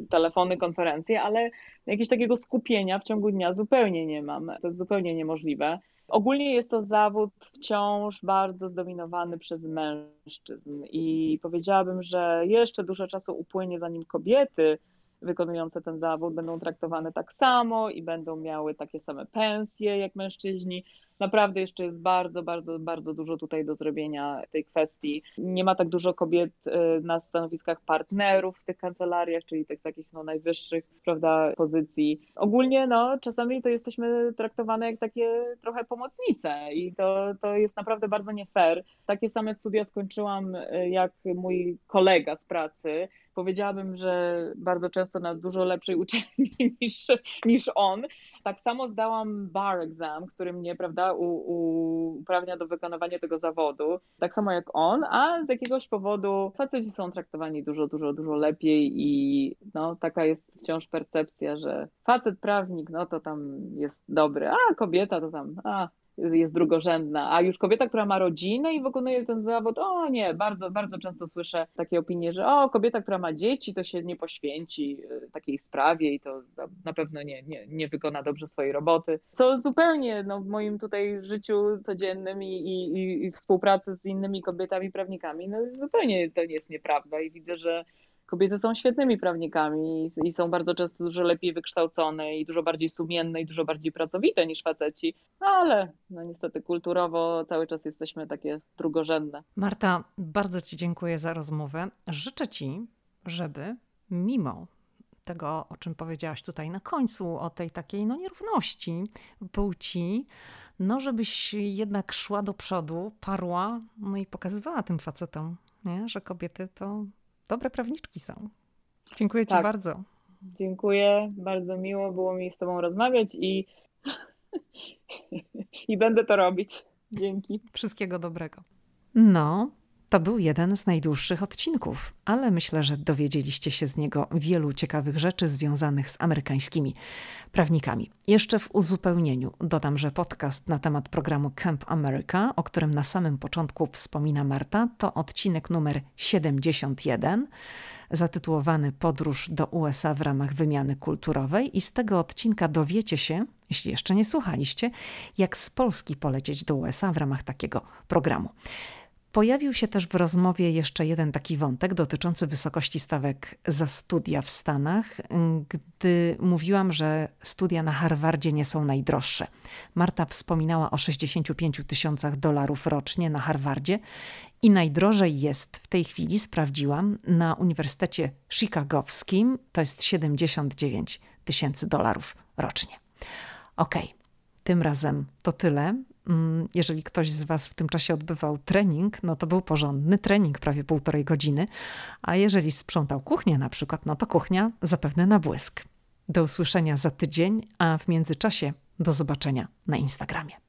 telefony, konferencje, ale jakiegoś takiego skupienia w ciągu dnia zupełnie nie mam. To jest zupełnie niemożliwe. Ogólnie jest to zawód wciąż bardzo zdominowany przez mężczyzn i powiedziałabym, że jeszcze dużo czasu upłynie, zanim kobiety wykonujące ten zawód będą traktowane tak samo i będą miały takie same pensje jak mężczyźni. Naprawdę jeszcze jest bardzo, bardzo, bardzo dużo tutaj do zrobienia tej kwestii. Nie ma tak dużo kobiet y, na stanowiskach partnerów w tych kancelariach, czyli tych takich no, najwyższych prawda, pozycji. Ogólnie no, czasami to jesteśmy traktowane jak takie trochę pomocnice i to, to jest naprawdę bardzo nie fair. Takie same studia skończyłam y, jak mój kolega z pracy powiedziałabym, że bardzo często na dużo lepszej uczelni niż, niż on. Tak samo zdałam bar exam, który mnie, prawda, u, u, uprawnia do wykonywania tego zawodu, tak samo jak on, a z jakiegoś powodu faceci są traktowani dużo, dużo, dużo lepiej i no, taka jest wciąż percepcja, że facet prawnik, no to tam jest dobry, a kobieta to tam, a jest drugorzędna, a już kobieta, która ma rodzinę i wykonuje ten zawód, o nie, bardzo, bardzo często słyszę takie opinie, że o, kobieta, która ma dzieci, to się nie poświęci e, takiej sprawie i to na pewno nie, nie, nie wykona dobrze swojej roboty, co zupełnie no, w moim tutaj życiu codziennym i, i, i współpracy z innymi kobietami prawnikami, no zupełnie to nie jest nieprawda i widzę, że kobiety są świetnymi prawnikami i są bardzo często dużo lepiej wykształcone i dużo bardziej sumienne i dużo bardziej pracowite niż faceci, ale no niestety kulturowo cały czas jesteśmy takie drugorzędne. Marta, bardzo Ci dziękuję za rozmowę. Życzę Ci, żeby mimo tego, o czym powiedziałaś tutaj na końcu, o tej takiej no, nierówności płci, no żebyś jednak szła do przodu, parła, no i pokazywała tym facetom, nie? że kobiety to dobre prawniczki są. Dziękuję Ci tak. bardzo. Dziękuję, bardzo miło było mi z Tobą rozmawiać i, i będę to robić. Dzięki. Wszystkiego dobrego. No, to był jeden z najdłuższych odcinków, ale myślę, że dowiedzieliście się z niego wielu ciekawych rzeczy związanych z amerykańskimi prawnikami. Jeszcze w uzupełnieniu dodam, że podcast na temat programu Camp America, o którym na samym początku wspomina Marta, to odcinek numer 71 zatytułowany Podróż do USA w ramach wymiany kulturowej i z tego odcinka dowiecie się, jeśli jeszcze nie słuchaliście, jak z Polski polecieć do USA w ramach takiego programu. Pojawił się też w rozmowie jeszcze jeden taki wątek dotyczący wysokości stawek za studia w Stanach, gdy mówiłam, że studia na Harvardzie nie są najdroższe. Marta wspominała o 65 tysiącach dolarów rocznie na Harvardzie i najdrożej jest w tej chwili, sprawdziłam, na Uniwersytecie Chicagowskim to jest 79 tysięcy dolarów rocznie. Okej, okay. tym razem to tyle. Mm, jeżeli ktoś z Was w tym czasie odbywał trening, no to był porządny trening, prawie półtorej godziny. A jeżeli sprzątał kuchnię na przykład, no to kuchnia zapewne na błysk. Do usłyszenia za tydzień, a w międzyczasie do zobaczenia na Instagramie.